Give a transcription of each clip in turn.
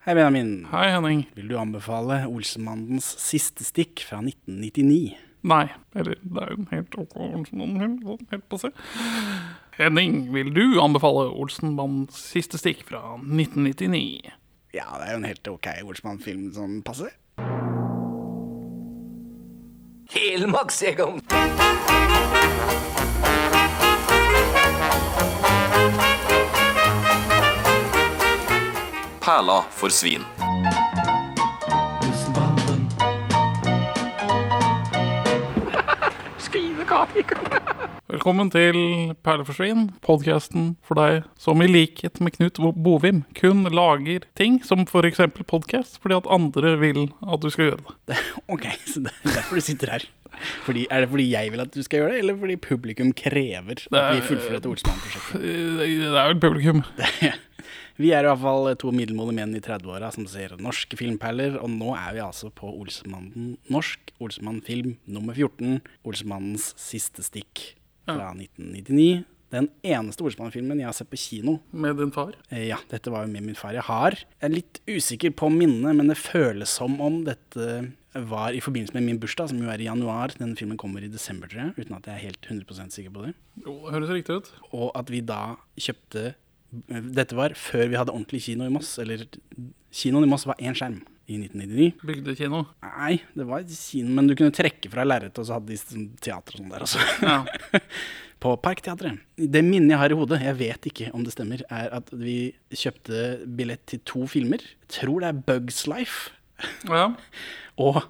Hei, Benjamin. Hei, Henning. Vil du anbefale Olsenmannens siste stikk fra 1999? Nei. Eller, det er jo en helt ok Helt på se. Henning, vil du anbefale Olsenmannens siste stikk fra 1999? Ja, det er jo en helt ok Olsenmann-film som passer. Helmaks, Egon. Perla for svin. Velkommen til Perleforsvinn, podkasten for deg som i likhet med Knut Bovim kun lager ting, som f.eks. podkast, fordi at andre vil at du skal gjøre det. Ok, så det er derfor du sitter her. Fordi, er det fordi jeg vil at du skal gjøre det, eller fordi publikum krever at vi fullfører dette Olsenmann-prosjektet? Det er vel publikum. Vi er i hvert fall to middelmådige menn i 30-åra som ser norske filmperler, og nå er vi altså på Olsemannen norsk, Olsemann film nummer 14, Olsemannens siste stikk fra 1999. Den eneste Olsemann-filmen jeg har sett på kino. Med din far. Eh, Ja, dette var jo med min far. Jeg har Jeg er litt usikker på minnet, men det føles som om dette var i forbindelse med min bursdag, som jo er i januar. Denne filmen kommer i desember, tror jeg, uten at jeg er helt 100% sikker på det. Jo, det høres riktig ut. Og at vi da kjøpte Dette var før vi hadde ordentlig kino i Moss. Eller kinoen i Moss var én skjerm i 1999. Bygdekino. Nei, det var kino, men du kunne trekke fra lerretet, og så hadde de sånn teater og sånn der også. Ja. På Parkteatret. Det minnet jeg har i hodet, jeg vet ikke om det stemmer, er at vi kjøpte billett til to filmer. Jeg tror det er Bugs Life ja. og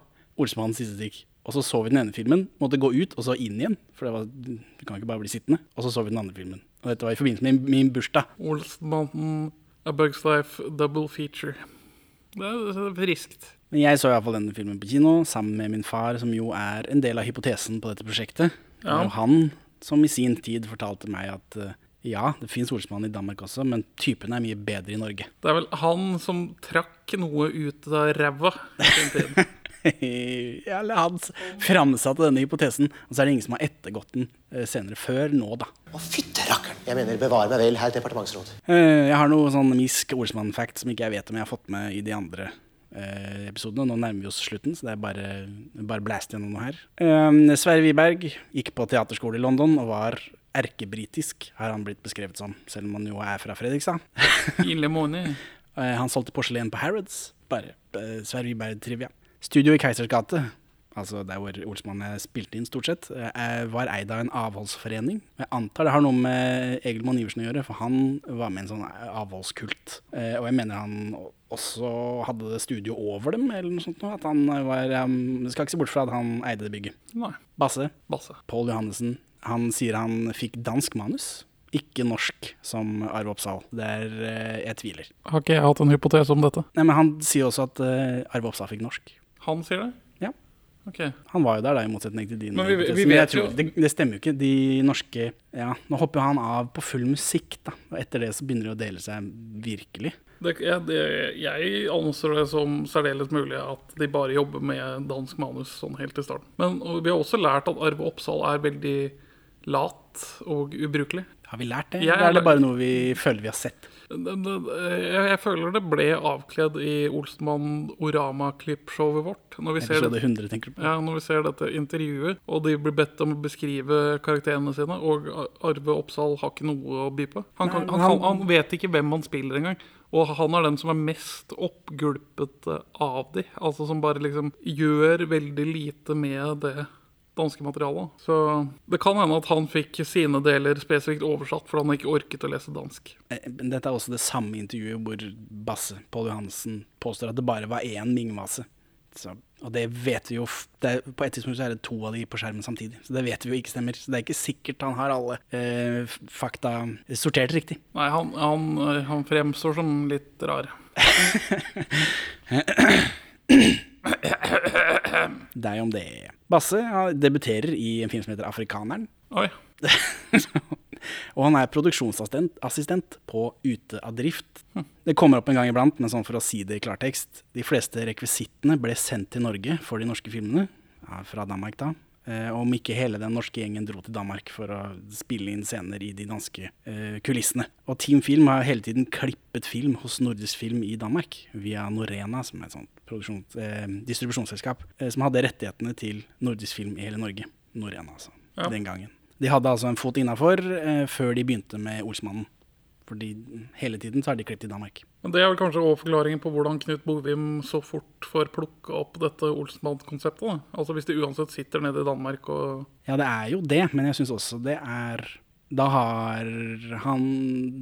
Olsmannens siste stikk. Og så så vi den ene filmen, måtte gå ut og så inn igjen. For det var, du kan ikke bare bli sittende. Og så så vi den andre filmen. Og dette var i forbindelse med min, min bursdag. Olsenbanden, A Bug's Life, double feature. Det er, friskt. Men jeg så iallfall denne filmen på kino sammen med min far, som jo er en del av hypotesen på dette prosjektet. Ja. var han som i sin tid fortalte meg at eh, ja, det fins Olsmann i Danmark også, men typen er mye bedre i Norge. Det er vel han som trakk noe ut av ræva i sin tid. eller han framsatte denne hypotesen, og så er det ingen som har ettergått den eh, senere. Før nå, da. Å, fytte rakkeren. Jeg mener, bevare meg vel, herr departementsråd. Eh, Jeg har noe sånn misk ordsmann-fact som ikke jeg vet om jeg har fått med i de andre eh, episodene. Nå nærmer vi oss slutten, så det er bare, bare blast gjennom noe her. Sverre Wiberg gikk på teaterskole i London og var erkebritisk, har han blitt beskrevet som, selv om han jo er fra Fredrikstad. Han solgte porselen på Harrods. Bare Sverre Wiberg-trivia. Studio i Keisers gate, altså der hvor Olsmann er spilt inn stort sett, eh, var eid av en avholdsforening. Jeg antar det har noe med Egil Monn Iversen å gjøre, for han var med i en sånn avholdskult. Eh, Og jeg mener han også hadde studio over dem, eller noe sånt. noe, At han var um, Skal ikke se bort fra at han eide det bygget. Nei. Basse, Basse. Pål Johannessen, han sier han fikk dansk manus. Ikke norsk, som Arve Oppsal. Det er eh, Jeg tviler. Har ikke jeg hatt en hypotese om dette? Nei, men han sier også at eh, Arve Oppsal fikk norsk. Han sier det? Ja. Ok. Han var jo der, da, i motsetning til din. Men vi- vi, vi Men jeg jo- tror, det, det stemmer jo ikke. De norske Ja, nå hopper han av på full musikk, da. Og etter det så begynner det å dele seg virkelig. Det, jeg, det, jeg anser det som særdeles mulig at de bare jobber med dansk manus sånn helt i starten. Men vi har også lært at Arve Oppsal er veldig lat og ubrukelig. Har vi lært det? Jeg Eller er det bare noe vi føler vi har sett? Jeg, jeg føler det ble avkledd i Olsmann Orama-klippshowet vårt. Når vi, ser det, 100, tenker du på? ja, når vi ser dette intervjuet, og de blir bedt om å beskrive karakterene sine, og Arve Oppsal har ikke noe å by på. Han, kan, Nei, han, han- han vet ikke hvem han spiller engang. Og han er den som er mest oppgulpete av de. Altså som bare liksom gjør veldig lite med det danske materialet. Så det kan hende at han fikk sine deler spesifikt oversatt fordi han ikke orket å lese dansk. Eh, Dette er også det samme intervjuet hvor Basse, Pål Johansen, påstår at det bare var én Ming-vase. Så, og det vet vi jo er, På et tidspunkt så er det to av de på skjermen samtidig. Så det vet vi jo ikke stemmer. Så det er ikke sikkert han har alle eh, fakta sortert riktig. Nei, han, han, han fremstår som litt rar. Deg om det. Basse debuterer i en film som heter Afrikaneren. Oi. og han er produksjonsassistent på Ute av drift. Det kommer opp en gang iblant, men sånn for å si det i klartekst. De fleste rekvisittene ble sendt til Norge for de norske filmene, ja, fra Danmark da. Eh, om ikke hele den norske gjengen dro til Danmark for å spille inn scener i de danske eh, kulissene. Og Team Film har hele tiden klippet film hos Nordisk Film i Danmark via Norena, som er et sånt eh, distribusjonsselskap, eh, som hadde rettighetene til Nordisk Film i hele Norge. Norena, altså. Ja. Den gangen. De hadde altså en fot innafor eh, før de begynte med Olsmannen. Fordi hele tiden så har de klippet i Danmark. Men Det er vel kanskje også forklaringen på hvordan Knut Bovim så fort får plukka opp dette Olsmann-konseptet. Altså Hvis de uansett sitter nede i Danmark og Ja, det er jo det, men jeg syns også det er Da har han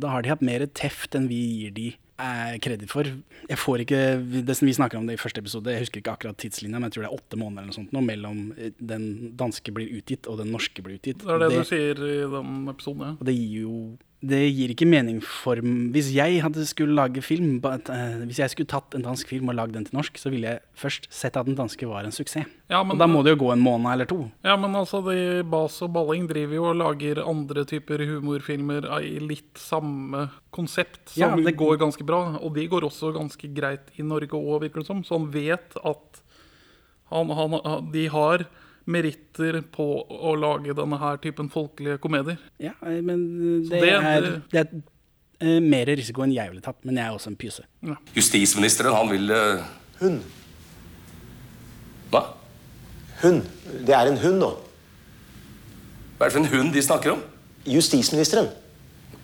Da har de hatt mer teft enn vi gir de kreditt for. Jeg får ikke vi snakker om det i første episode, jeg husker ikke akkurat tidslinja, men jeg tror det er åtte måneder eller noe sånt nå mellom eh, den danske blir utgitt og den norske blir utgitt. Det er det, det du sier i den episoden, ja. og det gir jo det gir ikke mening for Hvis jeg hadde skulle lage film but, eh, Hvis jeg skulle tatt en dansk film og lagd den til norsk, så ville jeg først sett at den danske var en suksess. Ja, men- og da må det jo gå en måned eller to. Ja, men altså, de Bas og Balling driver jo og lager andre typer humorfilmer i litt samme konsept, som Ja, det- går ganske bra. Og de går også ganske greit i Norge òg, virker det som. Så han vet at han, han, de har meritter på å lage denne her typen folkelige komedier. Ja, eh, men det, det- er, det er eh, mer risiko enn jeg ville tatt, men jeg er også en pyse. Justisministeren, han vil Hun. Hva? Hun. Det er en hund nå. Hva er det for en hund de snakker om? Justisministeren.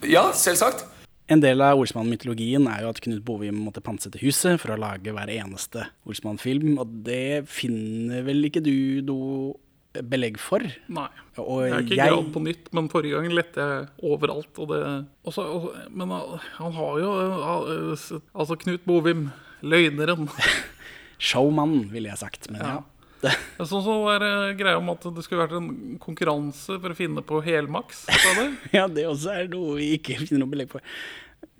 Ja, selvsagt. En del av Olsmann-mytologien er jo at Knut Bovim måtte pantsette huset for å lage hver eneste Olsmann-film, og det finner vel ikke du noe belegg for? Nei. Og jeg har ikke jeg- gravd på nytt, men forrige gang lette jeg overalt. Og det, også, også, men uh, han har jo uh, s- Altså, Knut Bovim, løgneren. Showman, ville jeg sagt. Men ja. Ja. Jeg så så var det greia om at det skulle vært en konkurranse for å finne på helmaks. Ja, det også er noe vi ikke finner noe belegg for.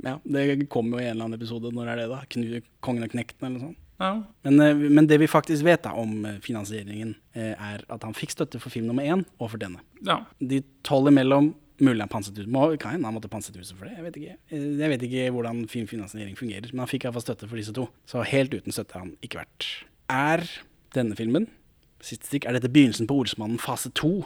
Ja, Det kommer jo i en eller annen episode. Når er det, da? Knu, Kongen og knekten, eller noe sånt? Ja. Men, eh, men det vi faktisk vet da om eh, finansieringen, eh, er at han fikk støtte for film nummer én og for denne. ja. De tolv imellom Mulig han panset. Må, kan hende han måtte panset huset for det. Jeg vet ikke Eh, Jeg vet ikke hvordan filmfinansiering fungerer, men han fikk iallfall støtte for disse to. Så helt uten støtte har han ikke vært. Er denne filmen, siste stikk, er dette begynnelsen på Olsmannen fase to?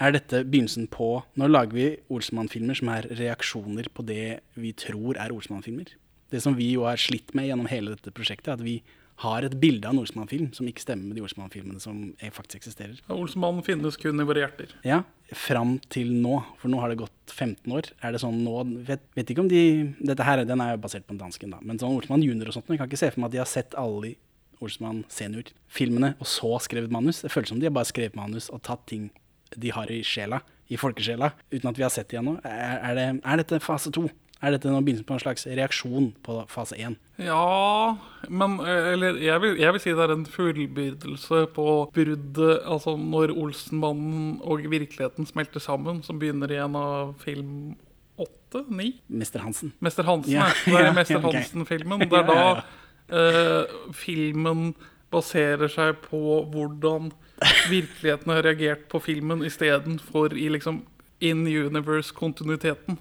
Er dette begynnelsen på Når lager vi Olsmann-filmer som er reaksjoner på det vi tror er Olsmann-filmer? Det som vi jo har slitt med gjennom hele dette prosjektet, er at vi har et bilde av en Olsmann-film som ikke stemmer med de Olsmann-filmene som er- faktisk eksisterer. Ja, Olsmannen finnes kun i våre hjerter. Ja, fram til nå, for nå har det gått 15 år. Er det sånn nå Vet, vet ikke om de Dette her den er jo basert på en dansken, da. Men sånn Olsmann junior og sånt, jeg kan ikke se for meg at de har sett alle de Olsmann senior-filmene og så skrevet manus. Det føles som de har bare skrevet manus og tatt ting de har i sjela, i folkesjela, uten at vi har sett det ennå. Er, er, det, er dette fase to? Er dette nå begynnelsen på en slags reaksjon på fase én? Ja, men eh, Eller jeg vil, jeg vil si det er en fullbyrdelse på bruddet Altså når Olsenmannen og virkeligheten smelter sammen, som begynner i en av film åtte? Ni? Mester Hansen. Mester Hansen, Ja, ja, det er Mester. Hansen-filmen. Det er da eh, filmen baserer seg på hvordan virkeligheten har reagert på filmen istedenfor i liksom in universe-kontinuiteten.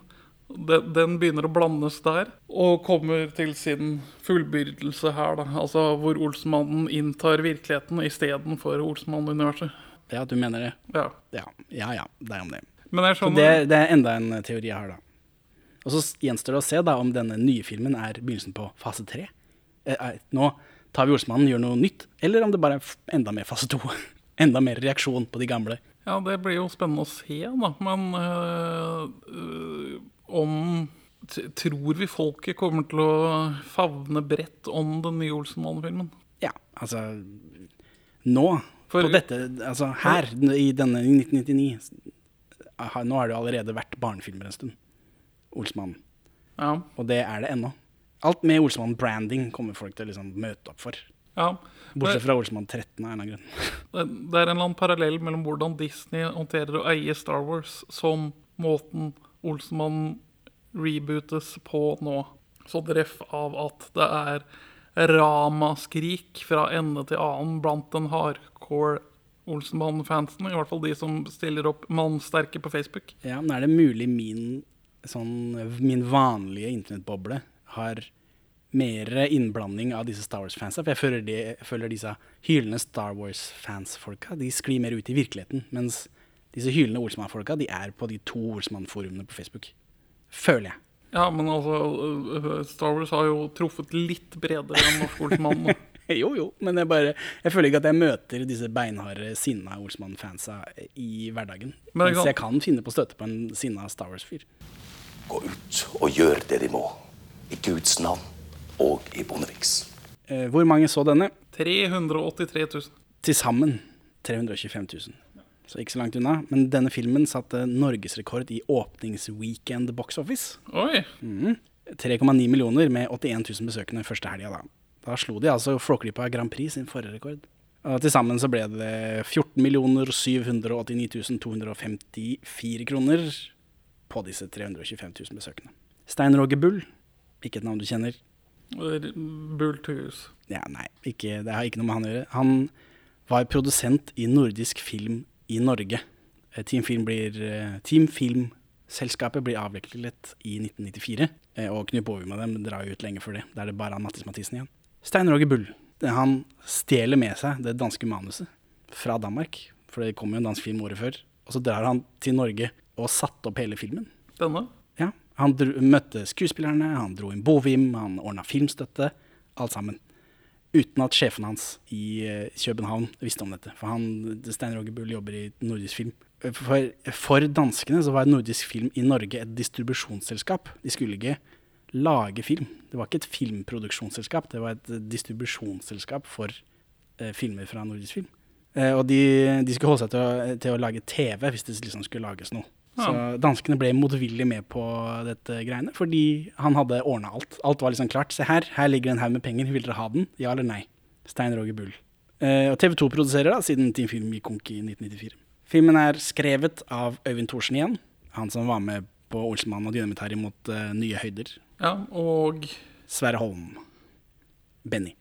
Den, den begynner å blandes der, og kommer til sin fullbyrdelse her. da Altså Hvor Olsmannen inntar virkeligheten istedenfor Olsmann-universet. Ja, du mener det? Ja. Ja, ja, ja det er om det. Skjønner det, det er enda en teori jeg har, da. Og så gjenstår det å se da om denne nye filmen er begynnelsen på fase tre. Eh, eh, nå tar vi Olsmannen gjør noe nytt, eller om det bare er enda mer fase to. enda mer reaksjon på de gamle. Ja, det blir jo spennende å se, da. Men øh, om Tror vi folket kommer til å favne bredt om den nye Olsenmann-filmen? Ja, altså Nå, For- på dette Altså her, i denne i 1999 Nå har det jo allerede vært barnefilmer en stund. Olsmannen. Ja. Og det er det ennå. Alt med Olsmann-branding kommer folk til å liksom møte opp for. ja. Bortsett fra Olsmann 13 av en eller annen grunn. det det er en eller annen parallell mellom hvordan Disney håndterer å eie Star Wars, som måten Olsmann rebootes på nå. Så dreff av at det er ramaskrik fra ende til annen blant den hardcore Olsenmann-fansen. I hvert fall de som stiller opp mannsterke på Facebook. Ja, men er det mulig min, sånn, min vanlige internettboble har mer innblanding av disse Star Wars-fansa. For jeg føler, de, jeg føler disse hylende Star Wars-fans-folka de sklir mer ut i virkeligheten. Mens disse hylende Olsmann-folka de er på de to Olsmann-forumene på Facebook. Føler jeg. Ja, men altså øh, Star Wars har jo truffet litt bredere enn Norsk Olsmann. Jo, jo, men jeg bare Jeg føler ikke at jeg møter disse beinharde, sinna Olsmann-fansa i hverdagen. Men ikke Mens jeg kan finne på å støtte på en sinna Star Wars-fyr. Gå ut og gjør det de må. I Guds navn og i Bondeviks. Eh, hvor mange så denne? 383 000. Til sammen 325 000. Så ikke så langt unna. Men denne filmen satte norgesrekord i åpningsweekend box office. Oi! 3,9 millioner med 81 000 besøkende første helga. Da. da slo de altså Flåklypa Grand Prix sin forrige rekord. Og til sammen så ble det 14 789 254 kroner på disse 325 000 besøkende. Stein Roger Bull, ikke et navn du kjenner. Bulthus. Ja, nei, ikke, det har ikke noe med han å gjøre. Han var produsent i nordisk film i Norge. Eh, Team Film blir eh, Team Film-selskapet blir avviklet i 1994. eh, Og Knut Bovim og dem drar jo ut lenge før det. Da er det bare han Mattis Mathisen igjen. Stein Roger Bull han stjeler med seg det danske manuset fra Danmark. For det kom jo en dansk film året før. Og så drar han til Norge og satte opp hele filmen. Denne? Han dro, møtte skuespillerne, han dro inn Bovim, han ordna filmstøtte. Alt sammen. Uten at sjefen hans i eh, København visste om dette. For han, Stein Roger Bull jobber i nordisk film. For, for danskene så var nordisk film i Norge et distribusjonsselskap. De skulle ikke lage film. Det var ikke et filmproduksjonsselskap, det var et eh, distribusjonsselskap for eh, filmer fra nordisk film. Eh, og de, de skulle holde seg til å, til å lage TV hvis det liksom skulle lages noe. Så danskene ble motvillig med på dette greiene, fordi han hadde ordna alt. Alt var liksom klart. Se her, her ligger en haug med penger, vil dere ha den? Ja eller nei? Stein Roger Bull. Eh, og TV 2 produserer da, siden Team Film gikk konk i 1994. Filmen er skrevet av Øyvind Thorsen igjen, han som var med på Olsenmann og Dynamitt-Harry mot eh, nye høyder. Ja, og Sverre Holm. Benny.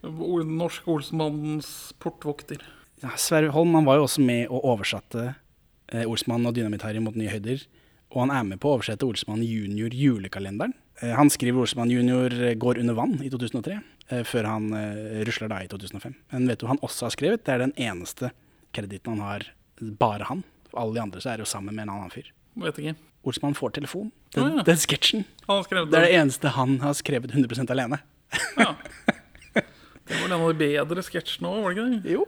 Norsk Olsmannens portvokter. Ja, Sverre Holm han var jo også med og oversatte eh, Olsmann og Dynamitt-Harry mot nye høyder. Og han er med på å oversette Olsmann junior julekalenderen. Eh, han skriver Olsmann junior eh, går under vann i 2003, eh, før han eh, rusler da i 2005. Men vet du hva han også har skrevet? Det er den eneste krediten han har, bare han. For alle de andre så er det jo sammen med en annen fyr. Vet ikke. Olsmann får telefon. Den, Å, ja. den sketsjen. Det er det. eneste han har skrevet 100% alene. Ja. Det var en av de bedre sketsjene òg, var det ikke det? Jo,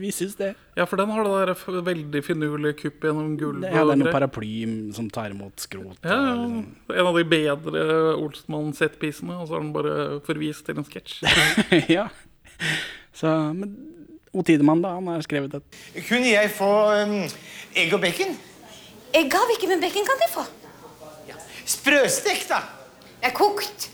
vi syns det. Ja, for den har det der veldig finurlige kuppet gjennom gulvet. Det, ja, det er noen noe paraply som tar imot skrot. Ja, ja. liksom. En av de bedre Olsmann-setpisene, og så har den bare forvist til en sketsj. ja. Så, men O Tidemann, da, han har skrevet et Kunne jeg få um, egg og bacon? Egg har vi ikke, men bacon kan de få. Sprøstekt, da. Det er kokt.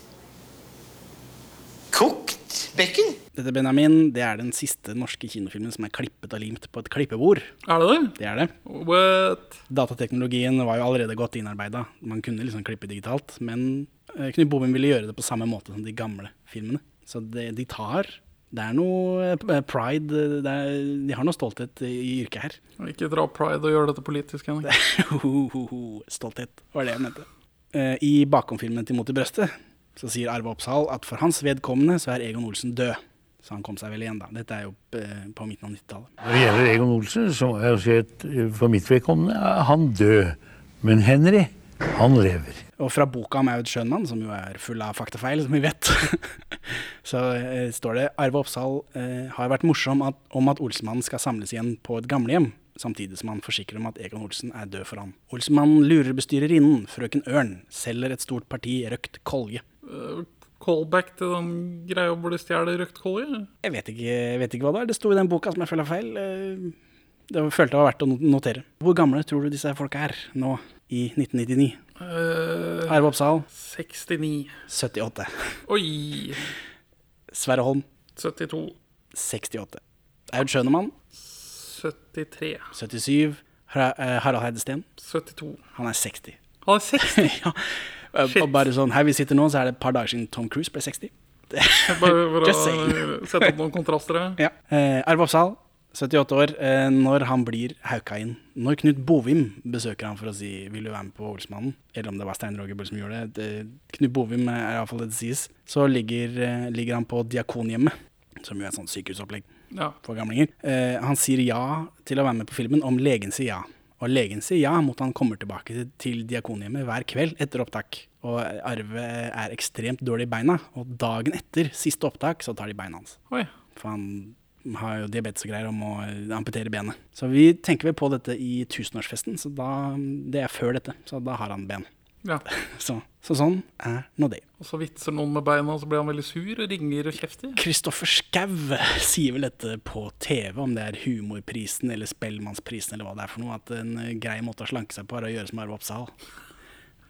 Kokt bacon? Dette Benjamin, det er den siste norske kinofilmen som er klippet og limt på et klippebord. Er det det? Det er det. What? Datateknologien var jo allerede godt innarbeida. Man kunne liksom klippe digitalt. Men eh, Knut Bovim ville gjøre det på samme måte som de gamle filmene. Så det, de tar Det er noe eh, pride eh, det er, De har noe stolthet i yrket her. Ikke dra pride og gjøre dette politisk. Henrik. Stolthet var det jeg mente. Eh, I bakomfilmen til Mot i brøstet så sier Arve Oppsal at for hans vedkommende så er Egon Olsen død. Så han kom seg vel igjen, da. Dette er jo eh, på midten av 90-tallet. Når det gjelder Egon Olsen, så er jeg si at for mitt vedkommende er han død. Men Henry, han lever. Og fra boka om Aud Schønmann, som jo er full av faktafeil, som vi vet, så eh, står det Arve Oppsal eh, har vært morsom at, om at Olsenmannen skal samles igjen på et gamlehjem, samtidig som han forsikrer om at Egon Olsen er død for han. Olsenmannen lurer bestyrerinnen, frøken Ørn, selger et stort parti røkt kolje. Eh, Callback til den greia hvor de stjeler røkt kolje? Jeg vet ikke, jeg vet ikke hva det er. Det sto i den boka som jeg føler er feil. Eh, Det følte jeg var verdt å notere. Hvor gamle tror du disse folka er nå, i 1999? Uh, Arve Oppsal, 69. 78. Oi! Sverre Holm, 72. 68. Aud Schønemann, 73. 77. Eh, Harald Heidesteen, 72. han er 60. Han er 60! ja. Eh, Shit. Og bare sånn, her vi sitter nå, så er det et par dager siden Tom Cruise ble 60. Bare for å sette opp noen kontraster. Ja. Eh, Arve Oppsal, 78 år, eh, når han blir hauka inn. Når Knut Bovim besøker han for å si 'vil du være med på Olsmannen', eller om det var Stein Roger Bull som gjorde det, det Knut Bovim er iallfall det det sies, så ligger, eh, ligger han på Diakonhjemmet, som jo er et sånt sykehusopplegg Ja. for gamlinger. Eh, han sier ja til å være med på filmen om legen sier ja. Og legen sier ja mot han kommer tilbake til, til Diakonhjemmet hver kveld etter opptak. Og Arve er ekstremt dårlig i beina, og dagen etter siste opptak så tar de beina hans. Oi. For han har jo diabetes og greier og må amputere benet. Så vi tenker vel på dette i tusenårsfesten, så da, det er før dette. Så da har han ben. Ja. Så, så sånn er nå det. Og så vitser noen med beina, og så blir han veldig sur og ringer og kjefter. Kristoffer Schau sier vel dette på TV, om det er humorprisen eller Spellemannsprisen eller hva det er for noe, at en grei måte å slanke seg på er å gjøre som Arve Oppsal.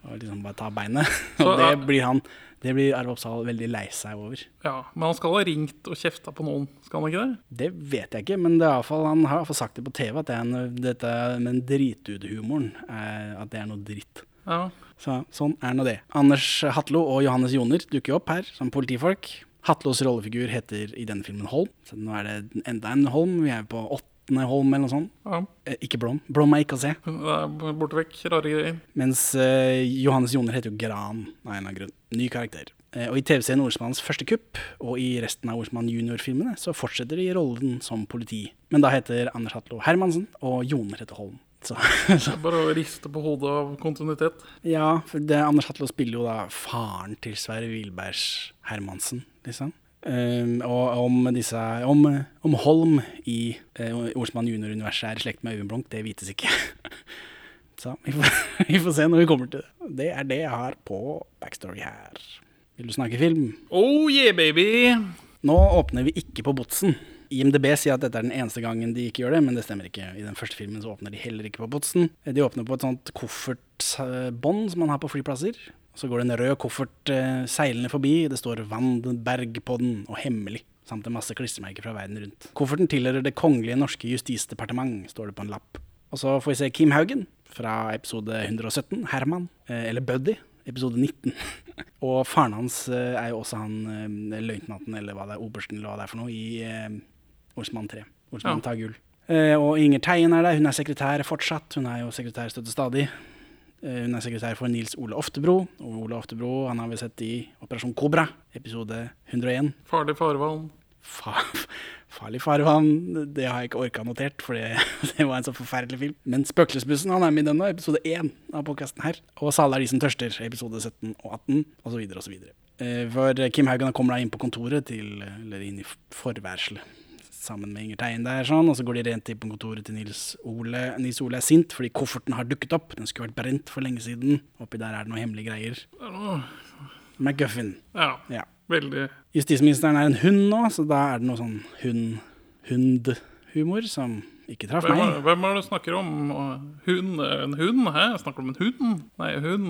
Og liksom bare ta beinet. Så, Og det blir han Det blir Arve Oppsal veldig lei seg over. Ja, Men han skal ha ringt og kjefta på noen, skal han ikke det? Det vet jeg ikke, men det er fall, han har i hvert fall sagt det på TV, at det er en, dette med dritudehumoren at det er noe dritt. Ja. Så sånn er nå det. Anders Hatlo og Johannes Joner dukker opp her som politifolk. Hatlos rollefigur heter i denne filmen Holm, så nå er det enda en Holm. Vi er på åttende Holm eller noe sånt. ja. Eh, ikke Blom. Blom er ikke å se. Det er borte vekk. Rare greier. Mens eh, Johannes Joner heter jo Gran av en eller annen grunn. Ny karakter. Eh, og i TV-serien Ordsmannens første kupp, og i resten av Ordsmann junior-filmene, så fortsetter de rollen som politi. Men da heter Anders Hatlo Hermansen, og Joner heter Holm. Så, så bare å riste på hodet av kontinuitet. Ja, for det, Anders Hatlo spiller jo da faren til Sverre Wilbergs Hermansen, liksom. Um, og om, disse, om, om Holm i uh, Olsmann junior-universet er i slekt med Øyvind Blunk, det vites ikke. Så vi får, vi får se når vi kommer til det. Det er det jeg har på backstory her. Vil du snakke film? Oh yeah, baby! Nå åpner vi ikke på Botsen. IMDb sier at dette er den eneste gangen de ikke gjør det, men det stemmer ikke. I den første filmen så åpner de heller ikke på Botsen. De åpner på et sånt koffertbånd som man har på flyplasser. Så går det en rød koffert eh, seilende forbi. Det står Vandenberg på den, og hemmelig. Samt en masse klistremerker fra verden rundt. Kofferten tilhører Det kongelige norske justisdepartement, står det på en lapp. Og så får vi se Kim Haugen fra episode 117, Herman, eh, eller Buddy, episode 19. og faren hans eh, er jo også han løytnanten, eller hva det er, obersten, eller hva det er for noe, i eh, Olsmann 3. Olsmann Ja. tar gull. Eh, og Inger Teien er der, hun er sekretær fortsatt. Hun er jo sekretær støtte stadig. Eh, hun er sekretær for Nils Ole Oftebro. Og Ole Oftebro han har vi sett i Operasjon Kobra, episode 101. Farlig farvann. Fa farlig farvann, det har jeg ikke orka notert, for det, det var en så forferdelig film. Men Spøkelsesbussen han er med i den nå, episode 1 av podkasten her. Og Sale er de som tørster, episode 17 og 18, osv. osv. For Kim Haugen kommer da inn på kontoret til, eller inn i forværselet sammen med Inger Teien der, sånn, og så går de rent inn på kontoret til Nils Ole. Nils Ole er sint fordi kofferten har dukket opp. Den skulle vært brent for lenge siden. Oppi der er det noen hemmelige greier. Er McGuffin. Ja, Ja. veldig Justisministeren er en hund nå, så da er det noe sånn hund-hund-humor som ikke traff hvem meg. hvem er det du snakker om? Hun? En hund? Hæ? Jeg snakker om en hund? Nei, hun,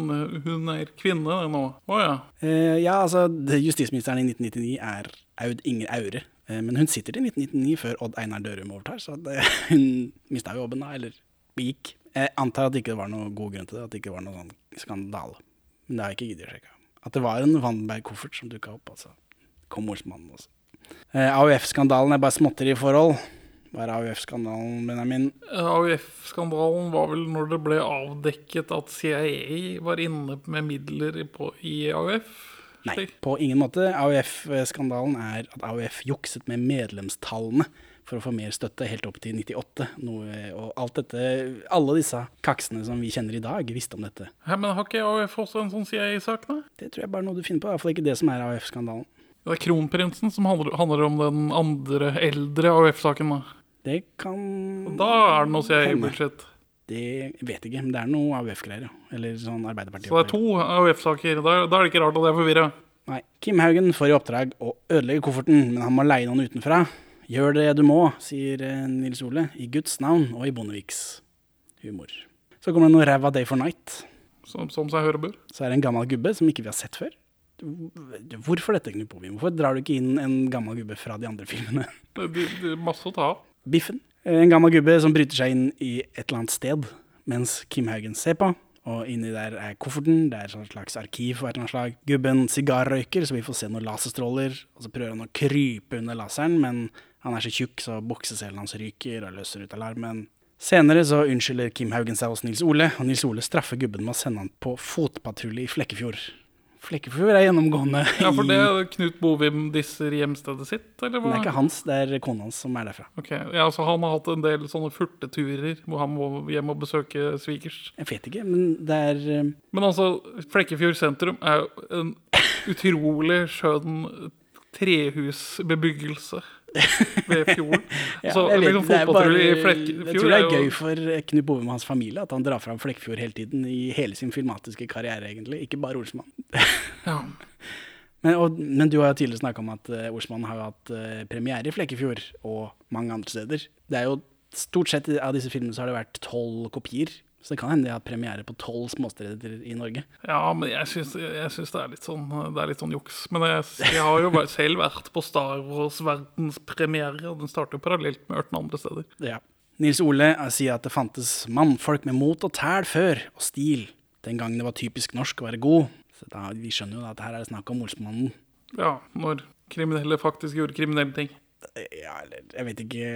hun er kvinne nå. Å ja. Eh, ja, altså, justisministeren i 1999 er Aud Inger Aure. Eh, men hun sitter til 1999 før Odd Einar Dørum overtar, så det, hun mista jobben da, eller gikk. Jeg antar at det ikke var noen god grunn til det, at det ikke var noen sånn skandale. Men det har jeg ikke giddet å sjekke. At det var en Vandenberg-koffert som dukka opp, altså. Kom Olsmannen også. Eh, AUF-skandalen er bare småtteri i forhold. Hva er AUF-skandalen, Benjamin? AUF-skandalen var vel når det ble avdekket at CIA var inne med midler i AUF? Nei, på ingen måte. AUF-skandalen er at AUF jukset med medlemstallene for å få mer støtte, helt opp til 98. Noe, og alt dette, alle disse kaksene som vi kjenner i dag, visste om dette. Hæ, men har ikke AUF også en sånn CIA-sak, da? Det tror jeg bare er noe du finner på, Iallfall ikke det som er AUF-skandalen. Det er Kronprinsen som handler, handler om den andre eldre AUF-saken, da. Det kan Da er det noe CIA-budsjett. Det vet jeg ikke, men det er noe AUF-greier. Eller sånn Arbeiderpartiet. Så det er to AUF-saker. Da, da er det ikke rart at jeg er forvirra. Nei. Kim Haugen får i oppdrag å ødelegge kofferten, men han må leie noen utenfra. Gjør det du må, sier eh, Nils Ole, i Guds navn og i Bondeviks humor. Så kommer det noe ræva Day for Night. Som, som seg høre bør. Så er det en gammel gubbe som ikke vi har sett før. Hvorfor dette, Knut Bovim? Hvorfor drar du ikke inn en gammel gubbe fra de andre filmene? Det, det, det masse å ta av. Biffen. En gammel gubbe som bryter seg inn i et eller annet sted, mens Kim Haugen ser på. Og inni der er kofferten, det er et slags arkiv for et eller annet slag. Gubben sigarrøyker, så vi får se noen laserstråler. Og så prøver han å krype under laseren, men Han er så tjukk, så bukseselen hans ryker og løser ut alarmen. Senere så unnskylder Kim Haugen seg hos Nils Ole, og Nils Ole straffer gubben med å sende han på fotpatrulje i Flekkefjord. Flekkefjord er gjennomgående Ja, for det er Knut Bovim disser hjemstedet sitt, eller hva? Det er ikke hans, det er kona hans som er derfra. Ok, ja, så Han har hatt en del sånne furteturer hvor han må hjem og besøke svigers. Jeg vet ikke, men det er eh, Men altså, Flekkefjord sentrum er jo en utrolig skjønn trehusbebyggelse ved fjorden. ja, så jeg vet, liksom bare, i Flekkefjord Jeg tror det er gøy for Knut Bovim og hans familie at han drar fram Flekkefjord hele tiden i hele sin filmatiske karriere, egentlig. Ikke bare Olsmann. Ja. Men, og, men du har jo tidligere snakka om at uh, Olsmann har hatt uh, premiere i Flekkefjord og mange andre steder. Det er jo Stort sett av disse filmene så har det vært tolv kopier. Så det kan hende de har premiere på tolv småsteder i Norge. Ja, men jeg syns, det, er litt sånn, det er litt sånn juks. Men jeg, jeg har jo selv vært på Star Wars verdenspremiere, og den starter jo parallelt med 18 andre steder. Ja. Nils Ole sier at det fantes mannfolk med mot og tæl før, og stil. Den gangen det var typisk norsk å være god. Så da, vi skjønner jo da at her er det snakk om Olsmannen. Ja, når kriminelle faktisk gjorde kriminelle ting. Ja, eller jeg vet ikke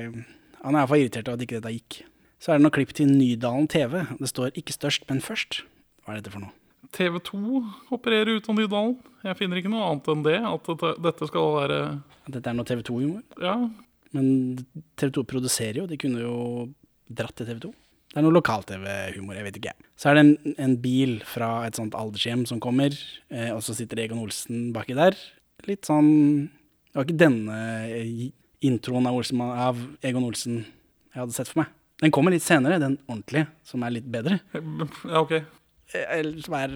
Han er iallfall irritert over at ikke dette gikk. Så er det noe klipp til Nydalen TV. Det står 'ikke størst, men først'. Hva er dette for noe? TV 2 opererer ut av Nydalen. Jeg finner ikke noe annet enn det. At dette, dette skal være At dette er noe TV 2-humor? Ja, Men TV 2 produserer jo, de kunne jo dratt til TV 2. Det er noe lokal-TV-humor, jeg vet ikke. Så er det en, en bil fra et sånt aldershjem som kommer, eh, og så sitter Egon Olsen baki der. Litt sånn Det var ikke denne introen av, Olsen, av Egon Olsen jeg hadde sett for meg. Den kommer litt senere, den ordentlige, som er litt bedre. ja ok. Eh, Eller som er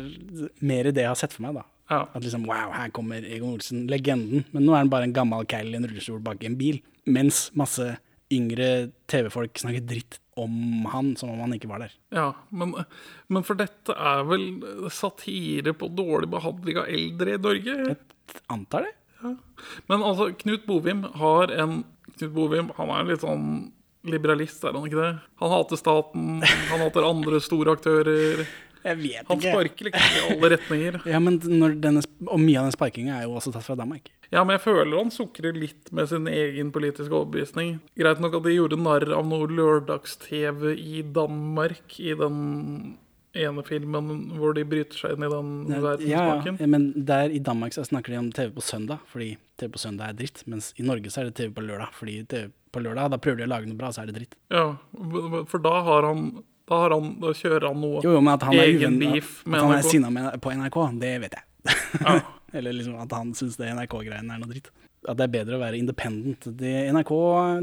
mer det jeg har sett for meg, da. Ja. At liksom, wow, her kommer Egon Olsen, legenden. Men nå er han bare en gammel keil i en rullestol bak i en bil. Mens masse yngre TV-folk snakker dritt om han, som om han ikke var der. Ja, men, men for dette er vel satire på dårlig behandling av eldre i Norge? Jeg antar det. Men altså, Knut Bovim har en Knut Bovim han er litt sånn liberalist, er han ikke det? Han hater staten, han hater andre store aktører. Jeg vet ikke. Han sparker liksom i alle retninger. Ja, men denne, Og mye av den sparkinga er jo også tatt fra Danmark. Ja, men jeg føler han sukrer litt med sin egen politiske overbevisning. Greit nok at de gjorde narr av noe lørdags-TV i Danmark i den ene filmen hvor de bryter seg inn i den Ja, verdensbanken. ja, men der i Danmark så snakker de om TV på søndag, fordi TV på søndag er dritt. Mens i Norge så er det TV på lørdag, fordi TV på lørdag, da prøver de å lage noe bra, så er det dritt. Ja, for da har han Da, har han, da kjører han noe Jo, jo, men at han egen beef At han er sinna på NRK, det vet jeg. Ja. Eller liksom at han syns det NRK-greiene er noe dritt. At det er bedre å være independent. Det, NRK,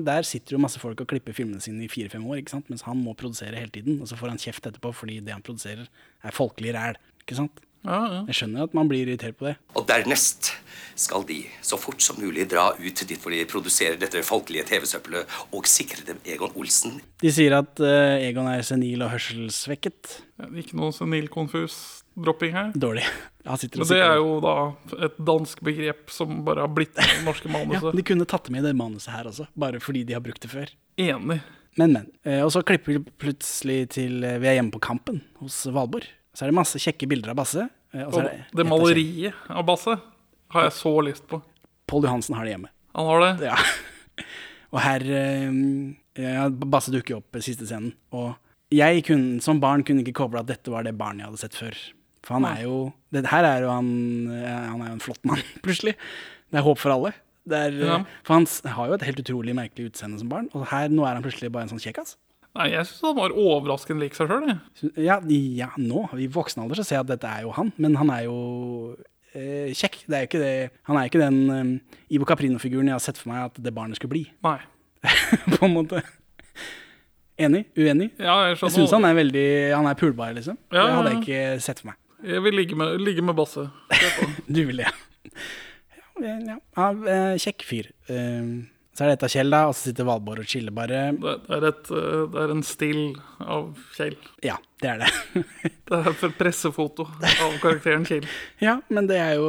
der sitter jo masse folk og klipper filmene sine i fire-fem år, ikke sant? mens han må produsere hele tiden. Og så får han kjeft etterpå fordi det han produserer, er folkelig ræl. Ikke sant? Ja, ja. Jeg skjønner at man blir irritert på det. Og dernest skal de så fort som mulig dra ut dit hvor de produserer dette folkelige TV-søppelet, og sikre dem Egon Olsen. De sier at uh, Egon er senil og hørselssvekket. Ikke noe senil konfus dropping her. Dårlig. Men det er jo da et dansk begrep som bare har blitt med det norske ja. De kunne tatt det med det manuset her også, bare fordi de har brukt det før. Enig. Men, men. Eh, og så klipper vi plutselig til eh, vi er hjemme på Kampen hos Valborg. Så er det masse kjekke bilder av Basse. eh, og det et maleriet av Basse har jeg så lyst på. Pål Johansen har det hjemme. Han har det. Ja. Og her ja, Basse dukker opp i siste scenen. Og jeg kunne, som barn kunne ikke koble at dette var det barnet jeg hadde sett før. For han er jo det, Her er jo han eh, Han er jo en flott mann, plutselig. Det er håp for alle. Det er, Ja. For han har jo et helt utrolig merkelig utseende som barn, og her nå er han plutselig bare en sånn kjekkas. Nei, jeg syns han var overraskende lik seg sjøl. Ja, ja, nå, i voksen alder, så ser jeg at dette er jo han, men han er jo eh, kjekk. Det er det, han er ikke den eh, Ivo Caprino-figuren jeg har sett for meg at det barnet skulle bli, Nei. på en måte. Enig? Uenig? Ja, jeg Jeg syns han er veldig Han er pulbar, liksom. Ja, Det hadde jeg ikke sett for meg. Jeg vil ligge med, ligge med Basse. Du vil det, ja. ja, ja. ja eh, kjekk fyr. Eh, så er det et av Kjell, da, og så sitter Valborg og chiller bare. Det, er et, eh, det er en still av Kjell. Ja, det er det. Det er et pressefoto av karakteren Kjell. ja, men det er jo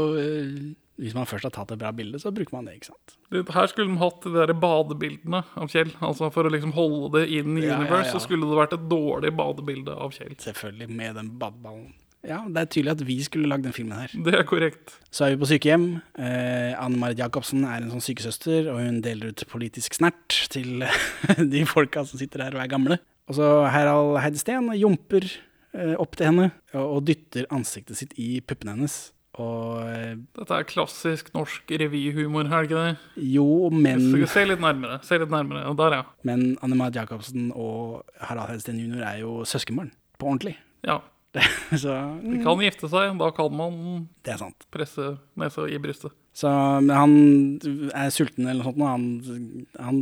Hvis man først har tatt et bra bilde, så bruker man det, ikke sant. Her skulle de hatt de der badebildene av Kjell. Altså For å liksom holde det inn i Ja, ja, Universe, ja. så skulle det vært et dårlig badebilde av Kjell. Selvfølgelig, med den badeballen. Ja, det er tydelig at vi skulle lagd den filmen her. Det er korrekt. Så er vi på sykehjem. Eh, Anne Marit Jacobsen er en sånn sykesøster, og hun deler ut politisk snert til de folka som sitter her og er gamle. Og så Harald Heidesteen jumper eh, opp til henne og, og dytter ansiktet sitt i puppene hennes. Og eh, Dette er klassisk norsk revyhumor, er det ikke det? jo, men Se litt nærmere. Se litt nærmere. Der, ja. Men Anne Marit Jacobsen og Harald Heidesteen jr. er jo søskenbarn. På ordentlig. ja. Så De mm, kan gifte seg. Da kan man det sant. presse nesa i brystet. Så men han er sulten eller noe sånt. Han, han,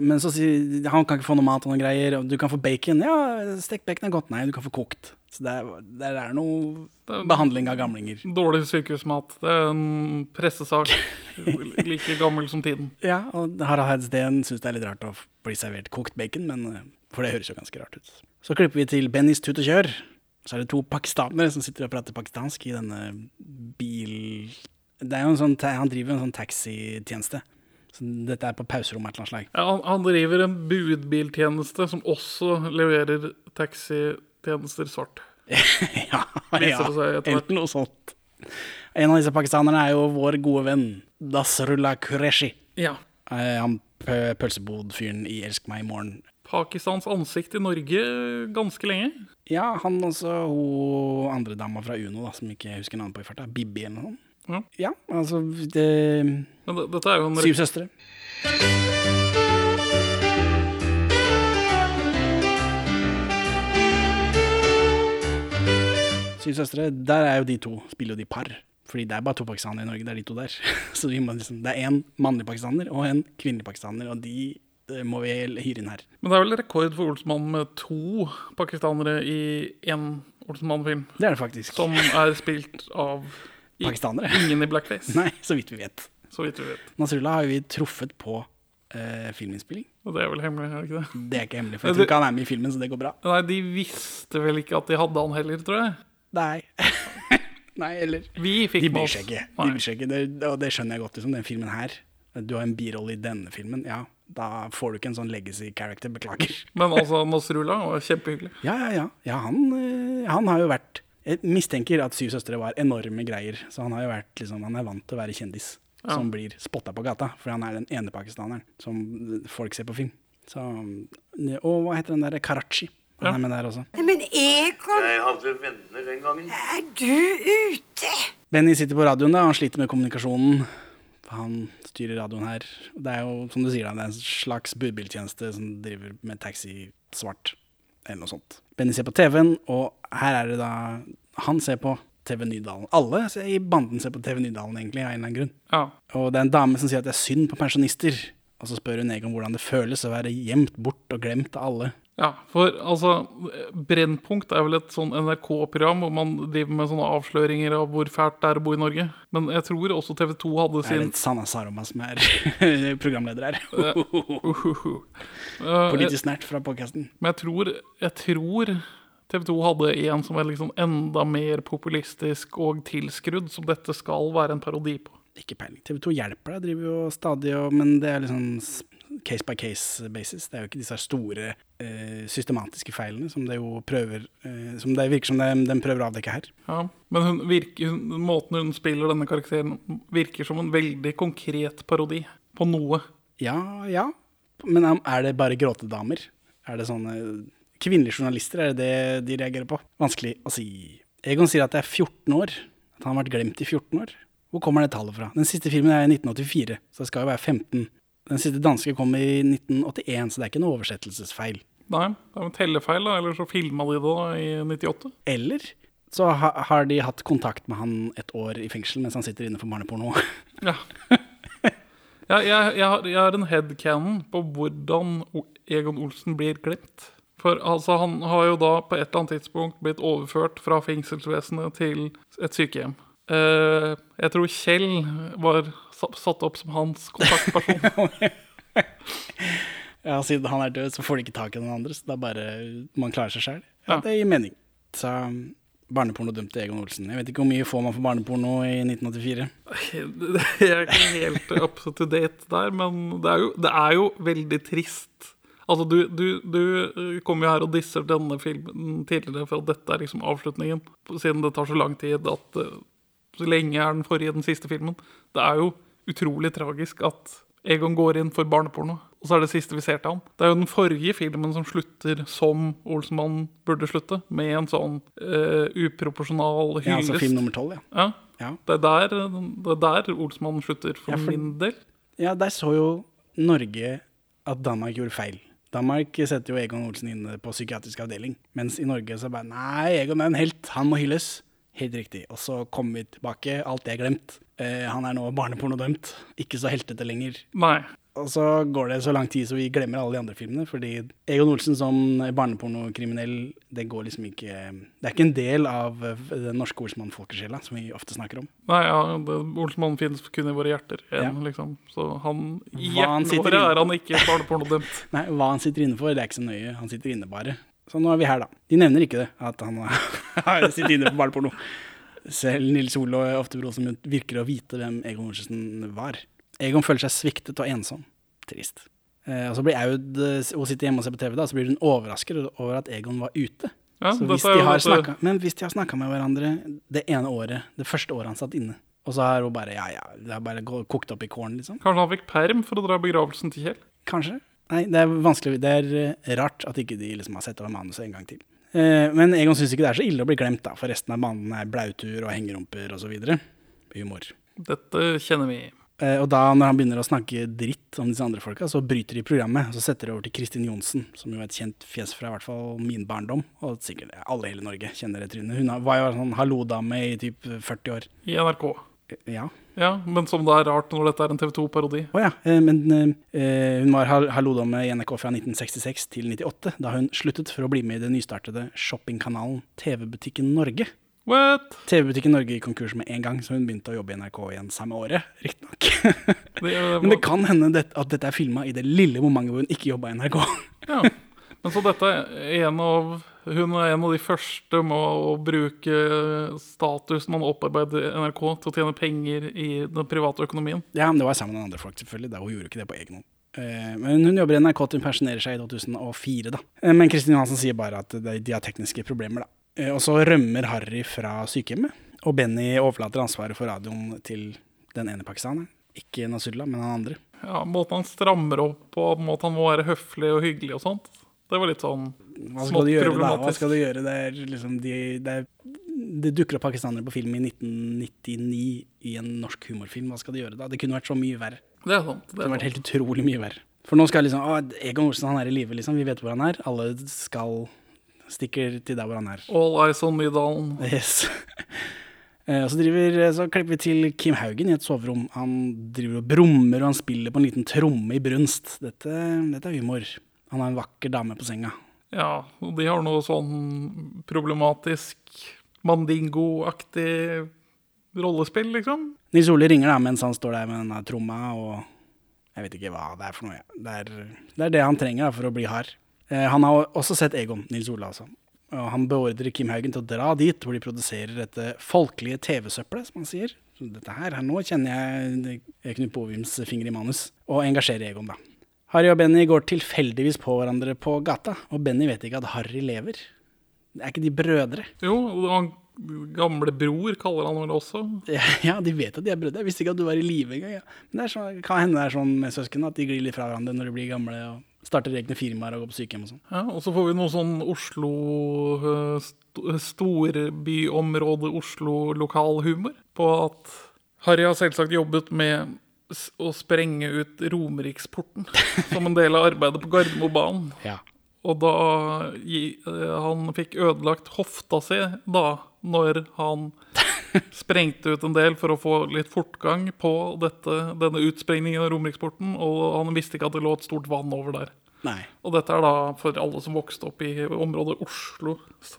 men så sier han kan ikke få noe mat og noen greier. Du kan få bacon. Ja, stekt bacon er godt. Nei, du kan få kokt. Så det er, det er noe Det er- behandling av gamlinger. Dårlig sykehusmat. Det er en pressesak like gammel som tiden. Ja, og Harald Heidsten syns det er litt rart å bli servert kokt bacon, men, eh, for det høres jo ganske rart ut. Så klipper vi til Bennys tut og kjør. Så er det to pakistanere som sitter og prater pakistansk i denne bil... Det er jo en sånn, Han driver en sånn taxitjeneste. Så dette er på pauserommet et eller annet slag. Ja, han, han driver en budbiltjeneste som også leverer taxitjenester svart. ja, ja. Enten noe sånt. En av disse pakistanerne er jo vår gode venn Dasrullah Qureshi. Ja. Eh, Han pø- pølsebodfyren i Elsk meg i morgen. Pakistans ansikt i Norge ganske lenge. Ja, han også, hun andre dama fra Uno, da, som ikke husker navnet på i farta. Bibi eller noe sånt. Ja. Ja, altså det, Men det, dette er jo en Syv søstre. Syv søstre, der er jo de to, spiller jo de par. Fordi det er bare to pakistanere i Norge, det er de to der. Så må liksom, det er én mannlig pakistaner og en kvinnelig pakistaner, og de må vi hyre inn her. Men det er vel rekord for Olsmann med to pakistanere i én Olsenmann-film. Det er det faktisk. Som er spilt av i- Pakistanere? ingen i blackface, Nei, så vidt vi vet. så vidt vi vet. Nasrullah har jo vi truffet på eh, filminnspilling. Og det er vel hemmelig, er det ikke det? Det er ikke hemmelig, for jeg tror ikke han er med i filmen, så det går bra. Nei, de visste vel ikke at de hadde han heller, tror jeg. Nei. Nei, eller Vi fikk De bryr oss- seg ikke. De bryr seg ikke. Det, og det skjønner jeg godt. Liksom, den filmen her. Du har en birolle i denne filmen. Ja, da får du ikke en sånn legacy character. Beklager. Men altså, Masrula var kjempehyggelig. Ja, ja, ja. ja han, eh, han har jo vært Jeg mistenker at Syv søstre var enorme greier. Så han har jo vært liksom, Han er vant til å være kjendis Ja. som blir spotta på gata. For han er den ene pakistaneren som folk ser på film. Så, og hva heter den der Karachi? Han Ja. er med der også. Men Egon, Jeg hadde venner den gangen. er du ute? Benny sitter på radioen da, han sliter med kommunikasjonen. Han styrer radioen her. Det er jo, som du sier, det er en slags budbiltjeneste som driver med taxi svart. Eller noe sånt. Benny ser på TV-en, og her er det da Han ser på TV Nydalen. Alle i banden ser på TV Nydalen, egentlig, av en eller annen grunn. Ja. Og det er en dame som sier at det er synd på pensjonister. Og så spør hun Egon hvordan det føles å være gjemt bort og glemt av alle. Ja, for altså Brennpunkt er vel et sånn NRK-program hvor man driver med sånne avsløringer av hvor fælt det er å bo i Norge. Men jeg tror også TV 2 hadde sin Det er litt Sanna Saroma som er programleder her. Eh, Politisk nært fra podkasten. Men jeg tror, jeg tror TV 2 hadde en som var liksom enda mer populistisk og tilskrudd, som dette skal være en parodi på. Ikke peiling. TV 2 hjelper deg, driver jo stadig og Men det er liksom case by case basis. Det er jo ikke disse store eh, systematiske feilene som det jo prøver eh, Som det virker som de, prøver å avdekke her. Ja, men hun virker, måten hun spiller denne karakteren virker som en veldig konkret parodi på noe. Ja, ja. Men er det bare gråtedamer? Er det sånne Kvinnelige journalister, er det det de reagerer på? Vanskelig å si. Egon sier at det er 14 år. At han har vært glemt i 14 år. Hvor kommer det tallet fra? Den siste filmen er i 1984, så det skal jo være 15. Den siste danske kom i 1981, så det er ikke noe oversettelsesfeil. Nei, det er en tellefeil, da, eller så filma de det da i 98. Eller så ha, har de hatt kontakt med han et år i fengsel mens han sitter inne for barneporno. Ja. ja jeg, jeg, har, jeg har en headcanon på hvordan Egon Olsen blir glemt. For altså, han har jo da på et eller annet tidspunkt blitt overført fra fengselsvesenet til et sykehjem. Uh, jeg tror Kjell var satt opp som hans kontaktperson. Ja, Siden han er død, så får de ikke tak i noen andre, så det er bare man klarer seg sjøl. Ja, Ja. det gir mening. Så barneporno dømte Egon Olsen. Jeg vet ikke hvor mye får man for barneporno i 1984. Jeg er ikke helt up to date der, men det er jo, det er jo veldig trist Altså, du, du, du eh, kommer jo her og disser denne filmen tidligere for at dette er liksom avslutningen, siden det tar så lang tid at eh, så lenge er den forrige den siste filmen. Det er jo utrolig tragisk at Egon går inn for barneporno, og så er det siste vi ser til ham. Det er jo den forrige filmen som slutter som Olsenmannen burde slutte, med en sånn uh, uproporsjonal Ja, altså film nummer tolv, ja. Ja. Ja. Det er der, det er der Olsenmannen slutter, for, Ja, for- min del. Ja, der så jo Norge at Danmark gjorde feil. Danmark setter jo Egon Olsen inne på psykiatrisk avdeling, mens i Norge så bare Nei, Egon er en helt, han må hylles. Helt riktig. Og så kommer vi tilbake, alt det er glemt. Eh, han er nå barnepornodømt, ikke så heltete lenger. Nei. Og så går det så lang tid så vi glemmer alle de andre filmene, fordi Egon Olsen som barnepornokriminell, det går liksom ikke Det er ikke en del av eh, den norske Olsmann-folkesjela, som vi ofte snakker om. Nei, ja, Olsmann finnes kun i våre hjerter. En, Ja. liksom. Så han, i hjertene våre er han ikke barnepornodømt. Nei, hva han sitter inne for, det er ikke så nøye. Han sitter inne bare. Så nå er vi her, da. De nevner ikke det, at han har sittet inne på barneporno. Selv Nils Ole og Ofte som virker å vite hvem Egon Mortensen var. Egon føler seg sviktet og ensom. Trist. Eh, og så blir Aud eh, Hun sitter hjemme og ser på TV, da, så blir hun overrasket over at Egon var ute. Ja, hvis snakket, men hvis de har snakka med hverandre det ene året, det første året han satt inne, og så har hun bare Ja, ja, det har bare kokt opp i kålen, liksom. Kanskje han fikk perm for å dra begravelsen til Kjell? Kanskje. Nei, det er vanskelig. Det er eh, rart at ikke de liksom har sett over manuset en gang til. Eh, men Egon syns ikke det er så ille å bli glemt, da, for resten av banen er blautur og hengerumper osv. Humor. Dette kjenner vi. Eh, og da, når han begynner å snakke dritt om disse andre folka, så bryter de programmet. Så setter de over til Kristin Johnsen, som jo er et kjent fjes fra i hvert fall min barndom. Og sikkert alle i hele Norge kjenner det trynet. Hun var jo sånn hallo-dame i typ 40 år. I NRK. Ja. Ja, men som det er rart når dette er en TV 2-parodi. Å ja. eh, Men eh, hun var hal- hallo-dame i NRK fra 1966 til 98, da hun sluttet for å bli med i den nystartede shoppingkanalen TV-butikken Norge. What? TV-butikken Norge gikk konkurs med en gang, så hun begynte å jobbe i NRK igjen samme året, riktignok. Men det kan hende at dette er filma i det lille momentet hvor hun ikke jobba i NRK. Ja. Men så dette er en av Hun er en av de første med å bruke statusen man opparbeider i NRK til å tjene penger i den private økonomien. Ja, men det var sammen med andre folk, selvfølgelig. Da hun gjorde ikke det på egen hånd. Eh, Men hun jobber i NRK til hun pensjonerer seg i 2004, da. Eh, Men Kristin Johansen sier bare at de de har tekniske problemer, da. Eh, Og så rømmer Harry fra sykehjemmet, og Benny overlater ansvaret for radioen til den ene pakistaneren. Ikke Nasrullah, men han andre. Ja, Måten han strammer opp på, måten han må være høflig og hyggelig og sånt. Det var litt sånn Hva skal smått problematisk. Hva skal du gjøre? Det er liksom de, det, er, det dukker opp pakistanere på film i 1999 i en norsk humorfilm. Hva skal du gjøre da? Det kunne vært så mye verre. Det er sant. Det Det kunne vært helt utrolig mye verre. For nå skal liksom Å, Egon Olsen, han er i live, liksom. Vi vet hvor han er. Alle skal stikker til der hvor han er. All eyes on Nydalen. Yes. Eh, så, driver, så klipper vi til Kim Haugen i et soverom. Han driver og brummer, og han spiller på en liten tromme i brunst. Dette, dette er humor. Han har en vakker dame på senga. Ja, og de har noe sånn problematisk mandingo-aktig rollespill, liksom. Nils Ole ringer da mens han står der med denne tromma, og jeg vet ikke hva det er for noe. Det er det, er det han trenger da, for å bli hard. Eh, han har også sett Egon, Nils Ole altså. Og han beordrer Kim Haugen til å dra dit hvor de produserer dette folkelige TV-søppelet, som han sier. Så dette her, her nå kjenner jeg eh, Knut Bovims finger i manus. Og engasjerer Egon, da. Harry og Benny går tilfeldigvis på hverandre på gata, og Benny vet ikke at Harry lever. Er ikke de brødre? Jo, han gamle bror kaller han vel også. Ja, de vet at de er brødre. Jeg visste ikke at du var i live engang. Ja. Men det er sånn, kan hende det er sånn med søsken at de glir litt fra hverandre når de blir gamle og starter egne firmaer og går på sykehjem og sånn. Ja, og så får vi noe sånn Oslo eh, st Storbyområde Oslo-lokalhumor på at Harry har selvsagt jobbet med å sprenge ut Romeriksporten som en del av arbeidet på Gardermobanen. Ja. Og da eh, han fikk ødelagt hofta si da, når han sprengte ut en del for å få litt fortgang på dette, denne utsprengningen av Romeriksporten, og han visste ikke at det lå et stort vann over der. Nei. Og dette er da for alle som vokste opp i området Oslo,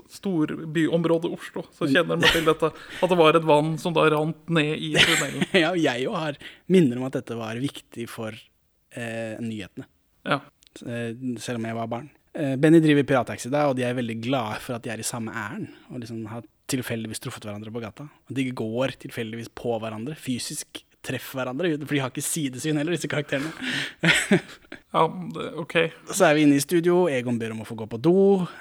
storbyområdet Oslo, så kjenner de til dette, at det var et vann som da rant ned i tunnelen. Ja, og jeg jo har minner om at dette var viktig for eh, nyhetene, Ja. eh, selv om jeg var barn. Eh, Benny driver pirattaxi da, og de er veldig glade for at de er i samme ærend. Og liksom har tilfeldigvis truffet hverandre på gata. Og de går tilfeldigvis på hverandre, fysisk treffer hverandre. For de har ikke sidesyn heller, disse karakterene. Ja, OK. Så er vi inne i studio. Egon ber om å få gå på do,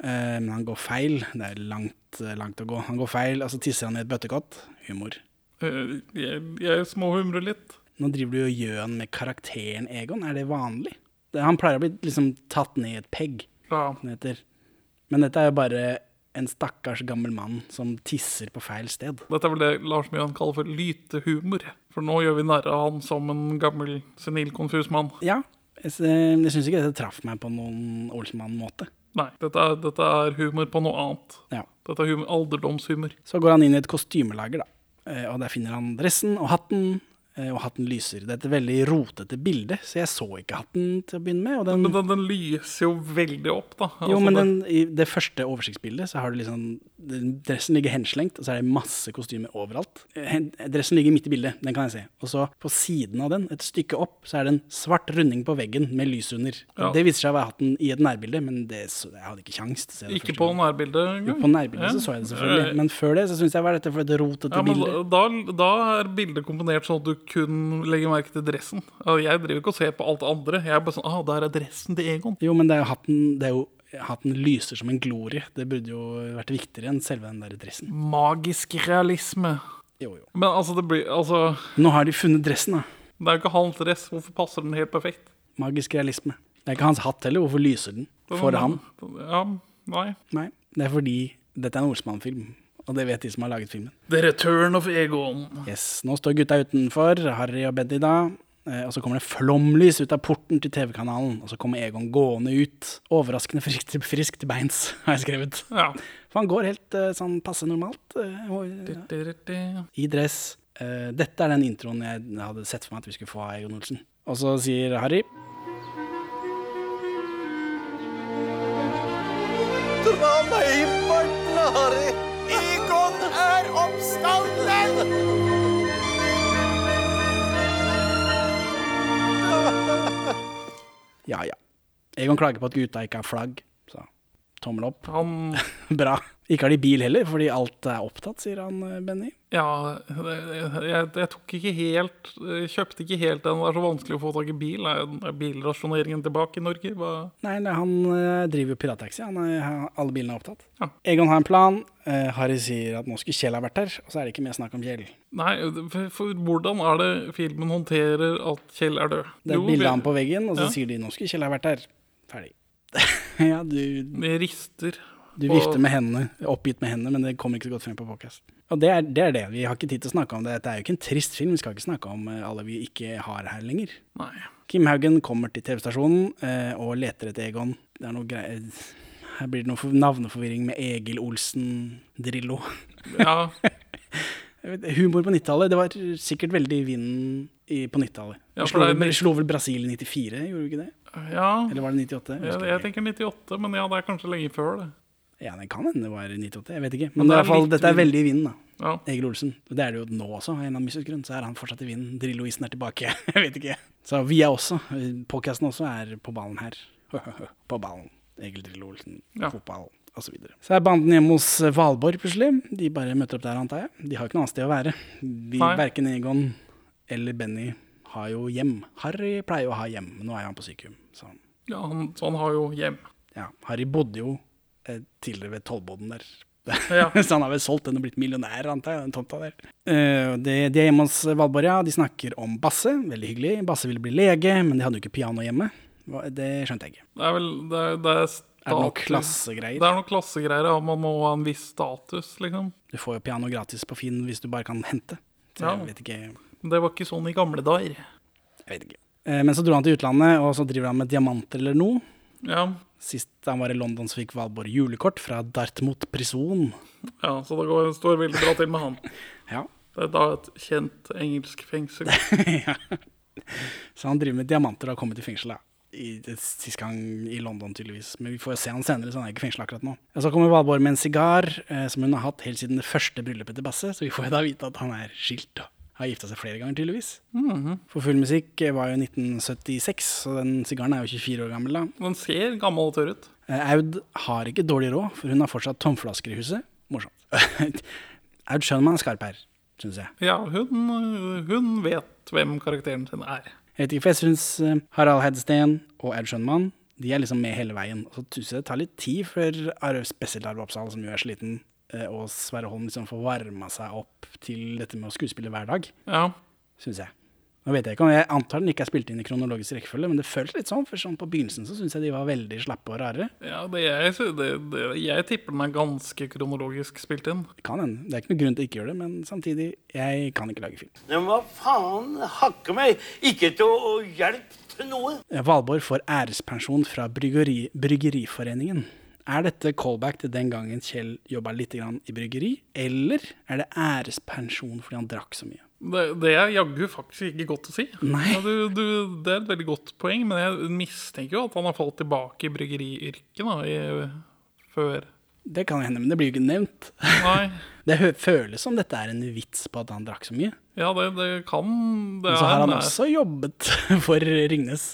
eh, men han går feil. Det er langt, eh, langt å gå. Han går feil, og så tisser han i et bøttekott. Humor. Eh, Jeg, jeg småhumrer litt. Nå driver du og gjøn med karakteren Egon. Er det vanlig? Han pleier å bli liksom tatt ned i et pegg, Ja. Men dette er jo bare en stakkars gammel mann som tisser på feil sted. Dette er vel det Lars Mjøen kaller for lytehumor. For nå gjør vi narr av han som en gammel, senil, konfus mann. Ja, jeg, jeg syns ikke dette traff meg på noen Olsmann-måte. Nei, dette er, dette er humor på noe annet. Ja. Dette er humor, alderdomshumor. Så går han inn i et kostymelager, da. Eh, Og der finner han dressen og hatten, og hatten lyser. Det er et veldig rotete bilde, så jeg så ikke hatten til å begynne med. Og den, Men den, den lyser jo veldig opp, da. jo, Altså, men den, i det første oversiktsbildet så har du liksom Dressen ligger henslengt, og så er det masse kostymer overalt. Eh, Dressen ligger midt i bildet, den kan jeg se. Og så på siden av den, et stykke opp, så er det en svart runding på veggen med lys under. Ja. Det viser seg å være hatten i et nærbilde, men det, så, jeg hadde ikke kjangs til å se det Ikke på nærbildet engang? Jo, på nærbildet så så jeg det selvfølgelig, men før det så syns jeg var dette for et rotete Ja, bilde. da, da er bildet komponert sånn at du kun legger merke til dressen. Jeg driver ikke og ser på alt det andre. Jeg er bare sånn Ah, der er dressen til Egon. Jo, men det er jo hatten, det er jo, hatten lyser som en glorie. Det burde jo vært viktigere enn selve den der dressen. Magisk realisme. Jo, jo. Men altså, det blir Altså, Nå har de funnet dressen, da. det er jo ikke hans dress. Hvorfor passer den helt perfekt? Magisk realisme. Det er ikke hans hatt heller. Hvorfor lyser den for ham? Ja, nei. Nei, det er fordi dette er en Olsmann-film, og det vet de som har laget filmen. The Return of Egon. Yes, Nå står gutta utenfor, Harry og Betty da, eh, og så kommer det flomlys ut av porten til TV-kanalen, og så kommer Egon gående ut, overraskende frisk frisk til beins, har jeg skrevet. Ja. For han går helt eh, sånn passe normalt, eh, i dress. Eh, dette er den introen jeg hadde sett for meg at vi skulle få av Egon Olsen. Og så sier Harry Dra meg i farten, Harry! Egon er oppstanden! ja ja. Egon klager på at gutta ikke har flagg, så tommel opp. Han Bra. Ikke har de bil heller, fordi alt er opptatt, sier han eh, Benny. Ja, jeg, jeg, tok ikke helt Kjøpte ikke helt den. Det er så vanskelig å få tak i bil. Er er bilrasjoneringen tilbake i Norge? Hva? Nei, han eh, driver jo pirattaxi. Han har- alle bilene er opptatt. Ja. Egon har en plan. Eh, Harry sier at nå skulle Kjell ha vært her, og så er det ikke mer snakk om Kjell. Nei, for, for hvordan er det filmen håndterer at Kjell er død? Det er bilde av ham på veggen, og så Ja. sier de nå skulle Kjell ha vært her. Ferdig. ja, du, Vi rister. Du vifter med hendene, oppgitt med hendene, men det kommer ikke så godt frem på podcast. Og det er, det er det. Vi har ikke tid til å snakke om det. Dette er jo ikke en trist film. Vi skal ikke snakke om eh, alle vi ikke har her lenger. Nei. Kim Haugen kommer til TV-stasjonen eh, og leter etter Egon. Det er noe greier Her blir det noe for- navneforvirring med Egil Olsen Drillo. Ja, humor på 90-tallet. Det var sikkert veldig i vinden på 90-tallet. Ja, slo, vel- slo vel Brasil i 94, gjorde vi ikke det? ja. Eller var det 98? Jeg, jeg, jeg tenker 98, men ja, det er kanskje lenge før det. Ja, det kan hende det var 98, jeg vet ikke. Men Men, det er i hvert fall, dette er veldig i vinden, da. Ja. Egil Olsen. Det er det jo nå også, av en eller annen mystisk grunn. Så er han fortsatt i vinden. Drillo-isen er tilbake. jeg vet ikke. Så vi er også, podcasten også er på ballen her. på ballen. Egil Drillo Olsen, Ja. fotball osv. Så, videre. så er banden hjemme hos Valborg plutselig. De bare møter opp der, antar jeg. De har ikke noe annet sted å være. Vi, Verken Egon eller Benny har jo hjem. Harry pleier jo å ha hjem, men nå er han på sykehjem. Så Ja, han, så han har jo hjem. ja, Harry bodde jo eh, tidligere ved tollboden der. Ja. Så han har vel solgt den og blitt millionær, antar jeg, den tomta der. Uh, det, de er hjemme hos Valborg, ja. De snakker om Basse. Veldig hyggelig. Basse ville bli lege, men de hadde jo ikke piano hjemme. Det skjønte jeg ikke. Det er vel Det er, det er, Er det noen klassegreier? Det er noen klassegreier. Ja. Man må ha en viss status, liksom. Du får jo piano gratis på Finn hvis du bare kan hente. Så Ja. jeg vet ikke. Det var ikke sånn i gamle dager. Jeg vet ikke. Eh, men så dro han til utlandet, og så driver han med diamanter eller noe. Ja, Sist han var i London, så fikk Valborg julekort fra Dartmouth prison. ja så det går, står veldig bra til med han. Ja. Det er da et kjent engelsk fengsel. ja. Så han driver med diamanter og har kommet i fengsel da. I, sist gang i London, tydeligvis. Men vi får jo se han senere, så han er ikke fengsel akkurat nå. Og så kommer Valborg med en sigar eh, som hun har hatt helt siden det første bryllupet til Basse, så vi får jo da vite at han er skilt og har gifta seg flere ganger, tydeligvis. For full musikk eh, var jo 1976, så den sigaren er jo 24 år gammel da. Den ser gammel og tørr ut. Eh, Aud har ikke dårlig råd, for hun har fortsatt tomflasker i huset. Morsomt. Aud Schønman er skarp her. syns jeg. Ja, hun, hun vet hvem karakteren sin er. Jeg vet ikke, for jeg syns Harald Hedsten og Aud Schønmann de er liksom med hele veien. Og så syns jeg det tar litt tid før Arve, spesielt Arve Oppsal, som jo er sliten, eh, og Sverre Holm liksom får varma seg opp til dette med å skuespille hver dag, Ja, syns jeg. Nå vet Jeg ikke om jeg antar den ikke er spilt inn i kronologisk rekkefølge, men det føles litt sånn. For sånn på begynnelsen så syns jeg de var veldig slappe og rare. ja det jeg, det, det, jeg tipper den er ganske kronologisk spilt inn. Kan hende. Det er ikke noen grunn til å ikke gjøre det, men samtidig, jeg kan ikke lage film. Men hva faen? Hakke meg ikke til å å hjelpe til noe. Valborg får ærespensjon fra bryggeri, Bryggeriforeningen. Er dette callback til den gangen Kjell jobba litt grann i bryggeri, eller er det ærespensjon fordi han drakk så mye? Det, det er jaggu faktisk ikke godt å si. Ja, du, du, det er et veldig godt poeng, men jeg mistenker jo at han har falt tilbake i bryggeriyrket før. Det kan hende, men det blir jo ikke nevnt. Nei. Det føles som dette er en vits på at han drakk så mye. Ja, det, det kan det Men så har han også jobbet for Ringnes.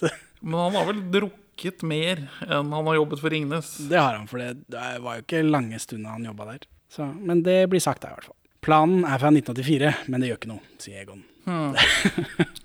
Men han har vel drukket mer enn han har jobbet for Ringnes. Det har han, for det det var jo ikke lange stunder han jobba der. Så, men det blir sagt da, i hvert fall. Planen er fra 1984, men det gjør ikke noe, sier Egon.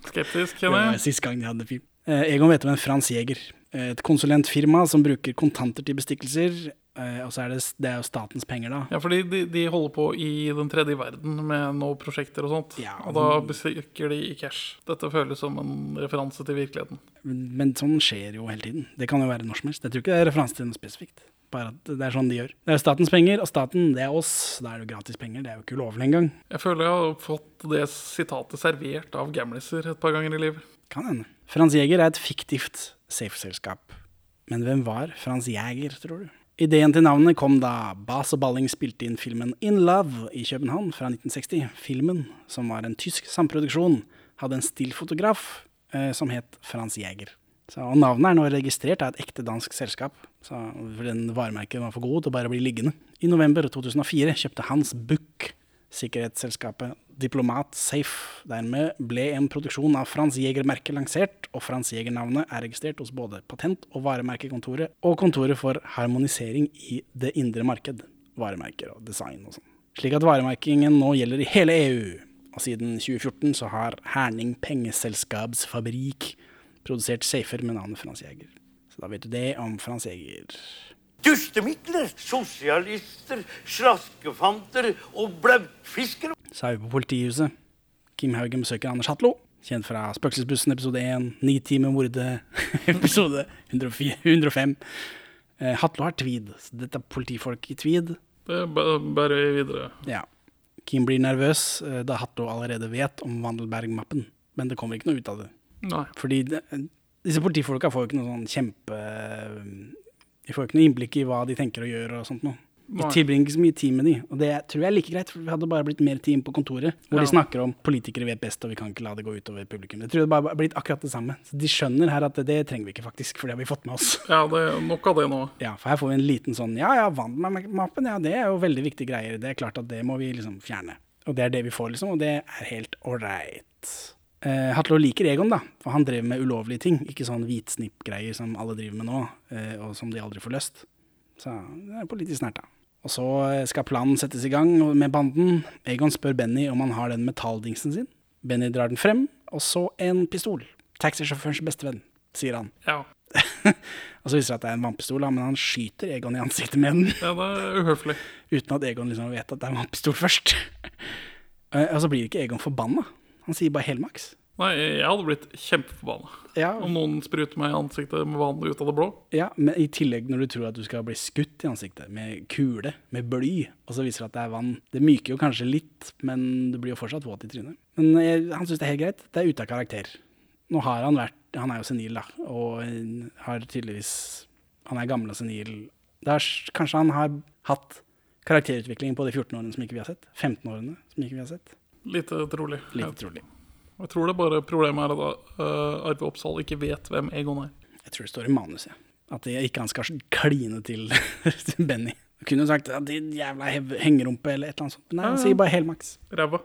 Skeptisk, Det var kjenner jeg. sist gang de hadde film. Eh, Egon vet om en Frans Jæger. Et konsulentfirma som bruker kontanter til bestikkelser. Eh, Og så er det, det er jo statens penger, da. Ja, fordi de, de holder på i den tredje verden med noen prosjekter og sånt. Ja, og da besøker de i cash. Dette føles som en referanse til virkeligheten. Men sånn skjer jo hele tiden. Det kan jo være når som helst. Jeg tror ikke det er referanse til noe spesifikt. Bare at det er sånn de gjør. Det er statens penger, og staten, det er oss. Da er det jo gratis penger. Det er jo ikke ulovlig engang. Jeg føler jeg har fått det sitatet servert av gamliser et par ganger i livet. Kan hende. Frans Jæger er et fiktivt safe-selskap. Men hvem var Frans Jæger, tror du? Ideen til navnet kom da Bas og Balling spilte inn filmen In Love i København fra 1960. Filmen, som var en tysk samproduksjon, hadde en stillfotograf eh, som het Frans Jæger. Og navnet er nå registrert av et ekte dansk selskap, så, den varemerket var for god til å bare bli liggende. I november 2004 kjøpte Hans Buch sikkerhetsselskapet Diplomat Safe. Dermed ble en produksjon av Frans Jæger-merket lansert, og Frans Jæger-navnet er registrert hos både Patent- og varemerkekontoret og Kontoret for harmonisering i det indre marked. Varemerker og design og sånn. Slik at varemerkingen nå gjelder i hele EU. Og siden 2014 så har Herning Pengeselskapsfabrikk produsert safer med navnet Frans Jæger. Så da vet du det om Frans Jæger. Dustemikler, sosialister, slaskefanter og blautfiskere. Så er vi på politihuset. Kim Haugen besøker Anders Hatlo. Kjent fra Spøkelsesbussen episode 1, Nitimen-mordet episode 104, 105. Eh, Hatlo har tweed. Så dette er politifolk i tweed. Det bæ- bærer vi videre. Ja. Kim blir nervøs eh, da Hatlo allerede vet om Wandelberg-mappen. Men det kommer ikke noe ut av det. Nei. Fordi det, disse politifolka får jo ikke noe sånn kjempe De får jo ikke noe innblikk i hva de tenker å gjøre og sånt noe. Vi tilbringer ikke så mye tid med de, og det tror jeg er like greit, for vi hadde bare blitt mer tid på kontoret, hvor Ja. de snakker om politikere vet best, og vi kan ikke la det gå utover publikum. Jeg tror det bare har blitt akkurat det samme. Så de skjønner her at det, det trenger vi ikke faktisk, for det har vi fått med oss. Ja, det er nok av det nå. Ja, for her får vi en liten sånn Ja, ja, Wandmappen, ja, det er jo veldig viktige greier. Det er klart at det må vi liksom fjerne. Og det er det vi får, liksom, og det er helt ålreit. Eh, Hatlo liker Egon, da, for han drev med ulovlige ting. Ikke sånn hvitsnippgreier som alle driver med nå, eh, og som de aldri får løst. Så det er politisk nært, da. Og så eh, skal planen settes i gang med banden. Egon spør Benny om han har den metalldingsen sin. Benny drar den frem, og så en pistol. Taxisjåførens bestevenn, sier han. Ja. Og så viser det at det er en vannpistol, men han skyter Egon i ansiktet med den. ja, det er uhøflig. Uten at Egon liksom vet at det er en vannpistol først. Eh, Og så blir ikke Egon forbanna. Han sier bare helmaks. Nei, jeg hadde blitt kjempeforbanna Ja, om noen spruter meg i ansiktet med vann ut av det blå. ja, men i tillegg når du tror at du skal bli skutt i ansiktet med kule, med bly, og så viser det at det er vann. Det myker jo kanskje litt, men du blir jo fortsatt våt i trynet. Men jeg, han syns det er helt greit. Det er ute av karakter. Nå har han vært Han er jo senil, da, og eh, har tydeligvis Han er gammel og senil. Er, kanskje han har hatt karakterutvikling på de 14 årene som ikke vi har sett. 15 årene som ikke vi har sett. Lite trolig. Litt trolig. Jeg tror det bare problemet er at uh, Arve Oppsal ikke vet hvem Egon er. Jeg tror det står i manuset. At det ikke han skal kline til Benny. Du kunne jo sagt at din jævla hev- hengerumpe eller et eller annet sånt. Nei, han sier bare helmaks. Ræva.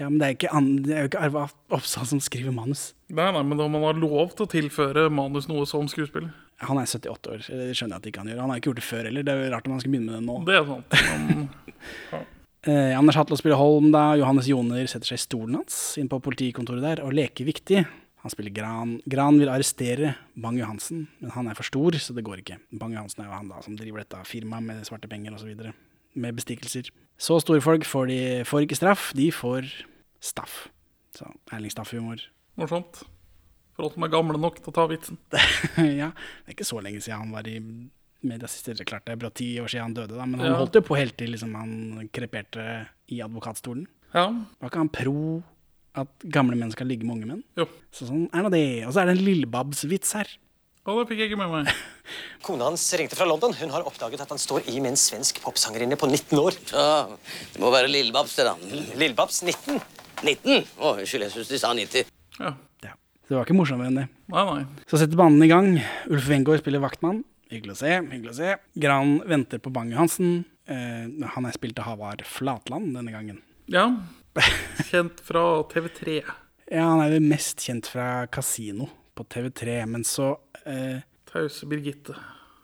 Ja, men det er, ikke det er jo ikke Arve Oppsal som skriver manus. Nei, nei, men da man har lov til å tilføre manus noe som skuespiller. Han er 78 år, det skjønner jeg at ikke han gjør. Han har ikke gjort det før heller. Det er jo rart om han skal begynne med det nå. Det er sant. Men, ja. Eh, Anders Hatlo spiller Holm da. Johannes Joner setter seg i stolen hans inn på politikontoret der og leker viktig. Han spiller Gran. Gran vil arrestere Bang-Johansen, men han er for stor, så det går ikke. Bang-Johansen er jo han da som driver dette firmaet med svarte penger osv. Med bestikkelser. Så store folk får, de, får ikke straff, de får staff. Så Erling Staff-humor. Morsomt. For alle som er gamle nok til å ta vitsen. ja, det er ikke så lenge siden han var i sist. Det klart det er bra ti år siden han døde, da, men han Ja. holdt jo på helt til liksom, han kreperte i advokatstolen. Ja. Var ikke han pro at gamle menn skal ligge med unge menn? Jo. Så sånn er nå det. Og så er det en Lillebabs-vits her. Og det fikk jeg ikke med meg. Kona hans ringte fra London. Hun har oppdaget at han står i med en svensk popsangerinne på 19 år. Ja, det må være Lillebabs, det, da. Lillebabs 19. 19? Å, unnskyld, jeg syns de sa 90. Ja. Ja. Det var ikke morsommere enn det. Nei, nei. Så setter banen i gang. Ulf Wengård spiller vaktmann. Hyggelig å se. hyggelig å se. Gran venter på Bang-Johansen. Eh, han er spilt av Havard Flatland denne gangen. Ja. Kjent fra TV3. Ja, Han er vel mest kjent fra Casino på TV3, men så eh, Tause Birgitte.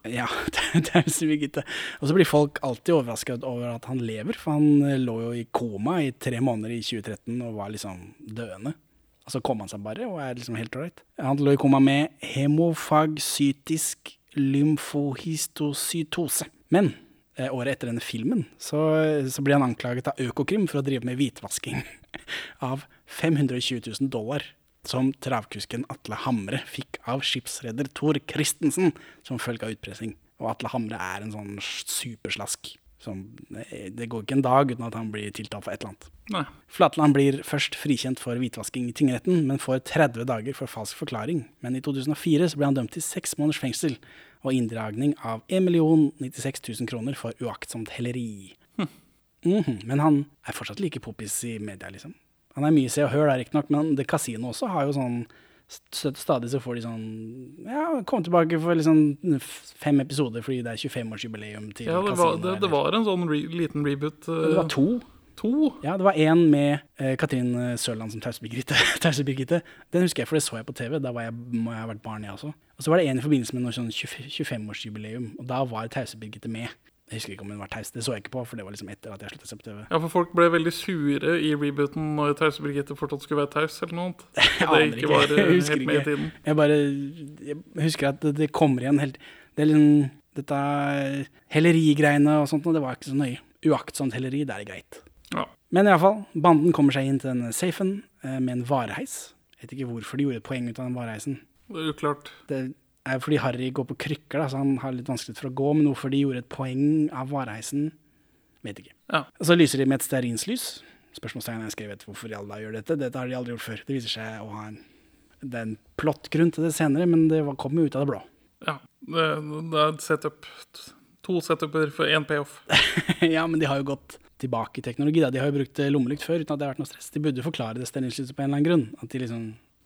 Ja, Tause Birgitte. Og så blir folk alltid overrasket over at han lever, for han eh, lå jo i koma i tre måneder i 2013 og var liksom døende. Og så kom han seg bare og er liksom helt ålreit. Han lå i koma med hemofagcytisk lymfohistocytose. Men eh, året etter denne filmen så, så ble han anklaget av Økokrim for å drive med hvitvasking av 520 000 dollar som travkusken Atle Hamre fikk av skipsreder Tor Christensen som følge av utpressing. Og Atle Hamre er en sånn superslask. Som, det går ikke en dag uten at han blir tiltalt for et eller annet. Nei. Flatland blir først frikjent for hvitvasking i tingretten, men får 30 dager for falsk forklaring. Men i 2004 så ble han dømt til seks måneders fengsel og inndragning av 1 96 000 kroner for uaktsomt helleri. Mhm, Men han er fortsatt like poppis i media, liksom. Han er mye se og hør riktignok, men det Casino også har jo sånn stadig så får de sånn Ja, kom tilbake for liksom fem episoder fordi det er 25-årsjubileum til Ja, det var, det, det var en sånn re liten reboot. Uh, det var to. To? Ja, det var én med uh, Katrin eh, Sørland som Tause Birgitte. Den husker jeg, for det så jeg på TV. Da var jeg, må jeg ha vært barn, jeg også. Og så var det en i forbindelse med noe sånn 20 25-årsjubileum, og da var Tause Birgitte med. Jeg husker ikke om hun var taus, det så jeg ikke på, for det var liksom etter at jeg sluttet å se på TV. Ja, for folk ble veldig sure i rebooten når Tause Birgitte fortsatt skulle være taus, eller noe annet. Jeg aner ikke var eh, Jeg husker helt ikke. Jeg bare jeg husker at det, det kommer igjen helt Det er liksom dette hellerigreiene og sånt, og det var ikke så nøye. Uaktsomt helleri, det er greit. Ja. Men iallfall, banden kommer seg inn til denne safen eh, med en vareheis. Jeg vet ikke hvorfor de gjorde et poeng ut av den vareheisen. Det er uklart. Det er fordi Harry går på krykker, da, så han har litt vanskelig for å gå. Men hvorfor de gjorde et poeng av vareheisen, vet ikke. Ja. Og så lyser de med et stearinslys. Spørsmålstegn er skrevet hvorfor i alle gjør dette. Dette har de aldri gjort før. Det viser seg å ha en Det er en plott grunn til det senere, men det kom jo ut av det blå. Ja, det, det er et setup. To setuper for én payoff. ja, men de har jo gått tilbake i teknologi. Da. De har jo brukt eh, lommelykt før uten at det har vært noe stress. De burde jo forklare det stearinlyset på en eller annen grunn. At de liksom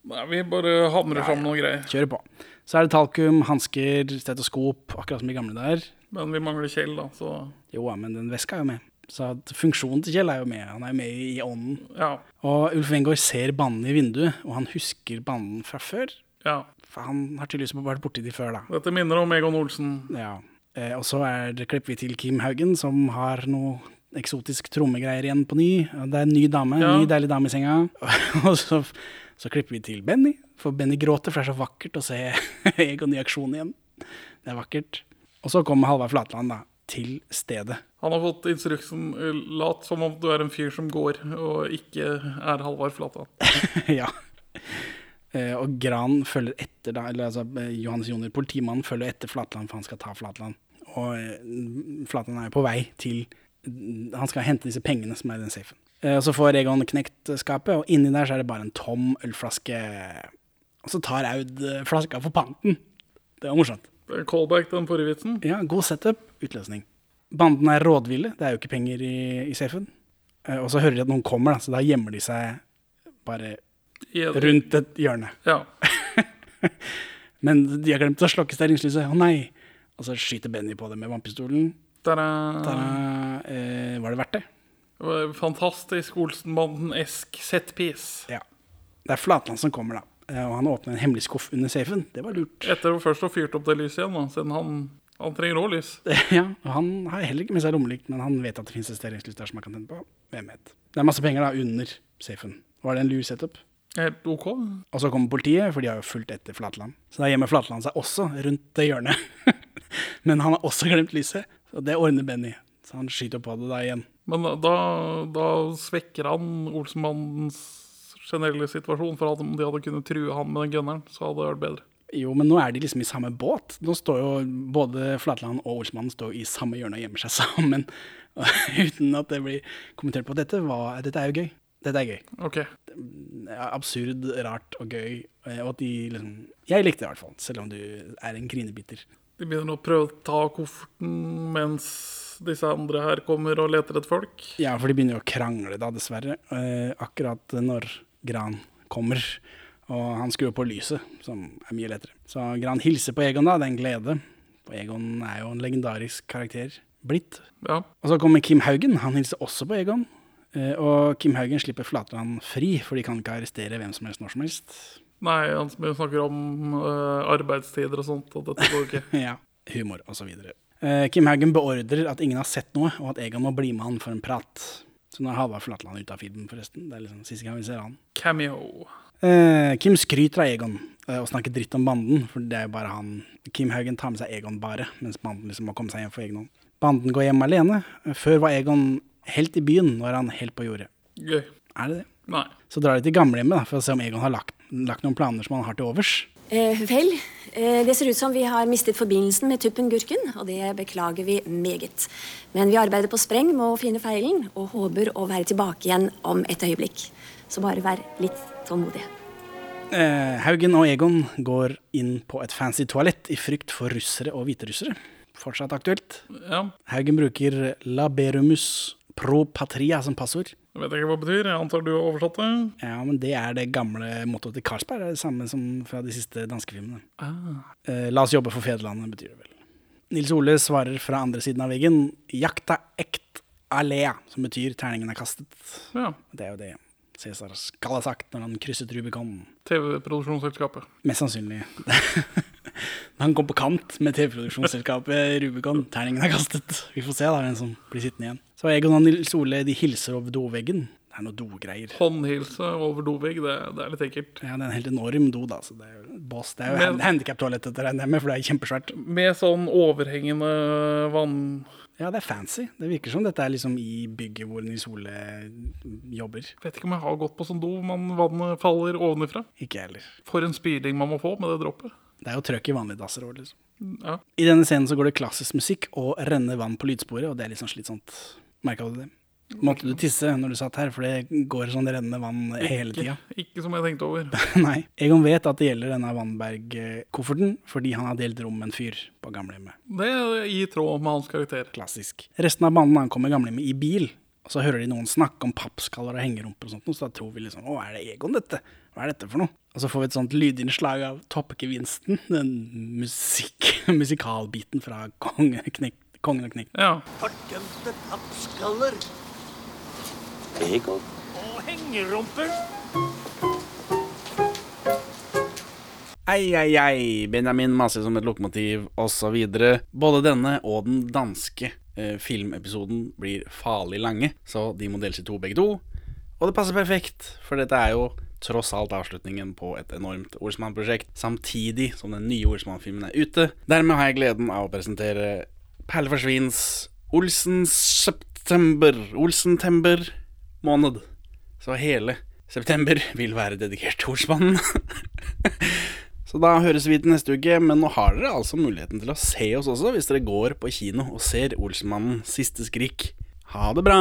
Nei, vi bare hamrer fram noen greier. kjører på. Så er det talkum, hansker, stetoskop, akkurat som de gamle der. Men vi mangler Kjell, da, så Jo, ja, men den veska er jo med. Så funksjonen til Kjell er jo med. Han er jo med i, i ånden. ja. Og Ulf Wengård ser banen i vinduet, og han husker banen fra før. ja. For han har tydeligvis vært borti de før, da. Dette minner om Egon Olsen. Ja. Eh, og så er det, klipper vi til Kim Haugen, som har noe eksotisk trommegreier igjen på ny. Det er en ny dame, Ja. en ny deilig dame i senga. og så, så klipper vi til Benny, for Benny gråter, for det er så vakkert å se Egon i aksjon igjen. Det er vakkert. Og så kommer Halvard Flatland da, til stedet. Han har fått instruksen eh, lat som om du er en fyr som går, og ikke er Halvard Flatland. ja. Eh, og Gran følger etter, da, eller altså eh, Johannes Joner, politimannen, følger etter Flatland, for han skal ta Flatland. Og Flatland er jo på vei til Han skal hente disse pengene som er i den safen. Eh, og så får Egon knekt skapet, og inni der så er det bare en tom ølflaske. Og så tar Aud eh, flaska for panten. Det var morsomt. Det er Callback til den forrige vitsen. Ja, god setup, utløsning. Banden er rådville, det er jo ikke penger i, i safen. Eh, og så hører de at noen kommer, da, så da gjemmer de seg bare rundt et hjørne. Ja. Men de har glemt å slokke stearinlyset. Å nei! Og så skyter Benny på det med vannpistolen. Der Da, er eh, var det verdt det? Fantastisk Olsenbanden-esk setpiece. Ja. Det er Flatland som kommer, da. Eh, Og han åpner en hemmelig skuff under safen. Det var lurt. Etter å først ha fyrt opp det lyset igjen, da, siden han Han trenger òg lys. Ja, og Han har heller ikke med seg lommelykt, men han vet at det finnes et stearinslys der som han kan tenne på. Hvem vet. Det er masse penger da under safen. Var det en lur setup? Helt OK. Og så kommer politiet, for de har jo fulgt etter Flatland. Så da gjemmer Flatland seg også rundt det hjørnet. men han har også glemt lyset, og det ordner Benny. Så han skyter på det da igjen. Men da, da svekker han Olsenmannens generelle situasjon. For om de hadde kunnet true han med den gunneren, så hadde det vært bedre. Jo, men nå er de liksom i samme båt. Nå står jo både Flatland og Olsmannen står i samme hjørne og gjemmer seg sammen. Uten at det blir kommentert på. Dette, Hva, dette er jo gøy. Dette er gøy. OK. Ja, absurd, rart og gøy. eh, Og at de liksom Jeg likte det i hvert fall, selv om du er en grinebiter. De begynner å prøve å ta kofferten mens disse andre her kommer og leter etter folk. Ja, for de begynner jo å krangle da, dessverre. Eh, akkurat når Gran kommer. Og han skrur på lyset, som er mye lettere. Så Gran hilser på Egon, da. Det er en glede. Og Egon er jo en legendarisk karakter blitt. Ja. Og så kommer Kim Haugen. Han hilser også på Egon. Eh, og Kim Haugen slipper Flatland fri, for de kan ikke arrestere hvem som helst når som helst. Nei, han snakker om uh, arbeidstider og sånt, og dette går ikke. ja, humor og så Uh, Kim Haugen beordrer at ingen har sett noe, og at Egon må bli med han for en prat. Så nå er Halvard Flatland ute av feeden, forresten. Det er liksom siste gang vi ser han. Cameo. Eh, Kim skryter av Egon eh, og snakker dritt om banden, for det er jo bare han Kim Haugen tar med seg Egon bare, mens banden liksom må komme seg hjem for egen hånd. Banden går hjem alene. Eh, Før var Egon helt i byen, nå er han helt på jordet. Gøy. Er det det? Nei. Så drar de til gamlehjemmet for å se om Egon har lagt, lagt noen planer som han har til overs. Eh, vel, eh, det ser ut som vi har mistet forbindelsen med Tuppen Gurken, og det beklager vi meget. Men vi arbeider på spreng med å finne feilen, og håper å være tilbake igjen om et øyeblikk. Så bare vær litt tålmodige. Eh, Haugen og Egon går inn på et fancy toalett i frykt for russere og hviterussere. Fortsatt aktuelt. Ja. Haugen bruker laberumus pro patria som passord. Jeg vet ikke hva det betyr. Jeg antar du har oversatt det. Ja, men det er det gamle mottoet til Carlsberg. Det er det samme som fra de siste danskefilmene. Ah. Eh, la oss jobbe for fedrelandet, betyr det vel. Nils Ole svarer fra andre siden av veggen. Jakta ekt alea, som betyr terningen er kastet. Ja. Det er jo det Cæsar skal ha sagt når han krysset Rubicon. TV-produksjonsselskapet. Mest sannsynlig. Når han kom på kant med TV-produksjonsselskapet Rubicon, terningen er kastet. Vi får se da hvem som blir sittende igjen. Så Egon og Nils Ole de hilser over doveggen. Det er noe dogreier. Håndhilse over dovegg, det, det er litt ekkelt. Ja, det er en helt enorm do, da. Så det er jo boss. Det er jo hand handikaptoalett, regner jeg med, for det er kjempesvært. Med sånn overhengende vann... Ja, det er fancy. Det virker som dette er liksom i bygget hvor Nils Ole jobber. Vet ikke om jeg har gått på sånn do, men vannet faller ovenifra. Ikke heller. For en spyling man må få med det droppet. Det er jo trøkk i vanlige dasser òg, liksom. Ja. I denne scenen så går det klassisk musikk og renner vann på lydsporet, og det er litt sånn slitsomt. Merka du det? Måtte du tisse når du satt her, for det går sånn rennende vann hele tida? Ikke, ikke som jeg tenkte over. Nei. Egon vet at det gjelder denne Wannberg-kofferten, fordi han har delt rom med en fyr på gamlehjemmet. Det er i tråd med hans karakter. Klassisk. Resten av banden ankommer gamlehjemmet i bil, og så hører de noen snakke om pappskaller og hengerumper og sånt, og så da tror vi liksom Å, er det Egon, dette? Hva er dette for noe? Og så får vi et sånt lydinnslag av toppgevinsten, den musikk, musikalbiten fra Kongen og Knekk. Ja. Fordømte pappskaller Egon? og hengerumper. Ei, ei, ei, Benjamin maser som et lokomotiv, osv. Både denne og den danske eh, filmepisoden blir farlig lange, så de må deles i to begge to. Og det passer perfekt, for dette er jo tross alt avslutningen på et enormt Olsmann-prosjekt, samtidig som den nye Olsmann-filmen er ute. Dermed har jeg gleden av å presentere Perleforsvins Olsens september, Olsentember måned. Så hele september vil være dedikert til Olsmannen. Så da høres vi til neste uke, men nå har dere altså muligheten til å se oss også hvis dere går på kino og ser Olsenmannen siste skrik. Ha det bra!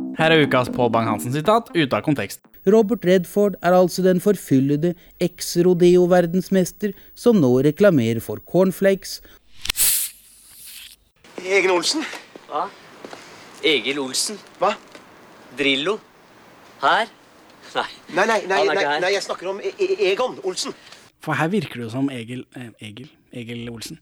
Her er ukas Pål Bang-Hansen-sitat ute av kontekst. Robert Redford er altså den forfyllede eks-rodeo-verdensmester som nå reklamerer for cornflakes Egen Olsen. Hva? Egil Olsen? Hva? Drillo? Her? Nei. Nei, nei, nei, nei, nei jeg snakker om E- E- Egon Olsen. For her virker det jo som Egil eh, Egil, Egil Olsen.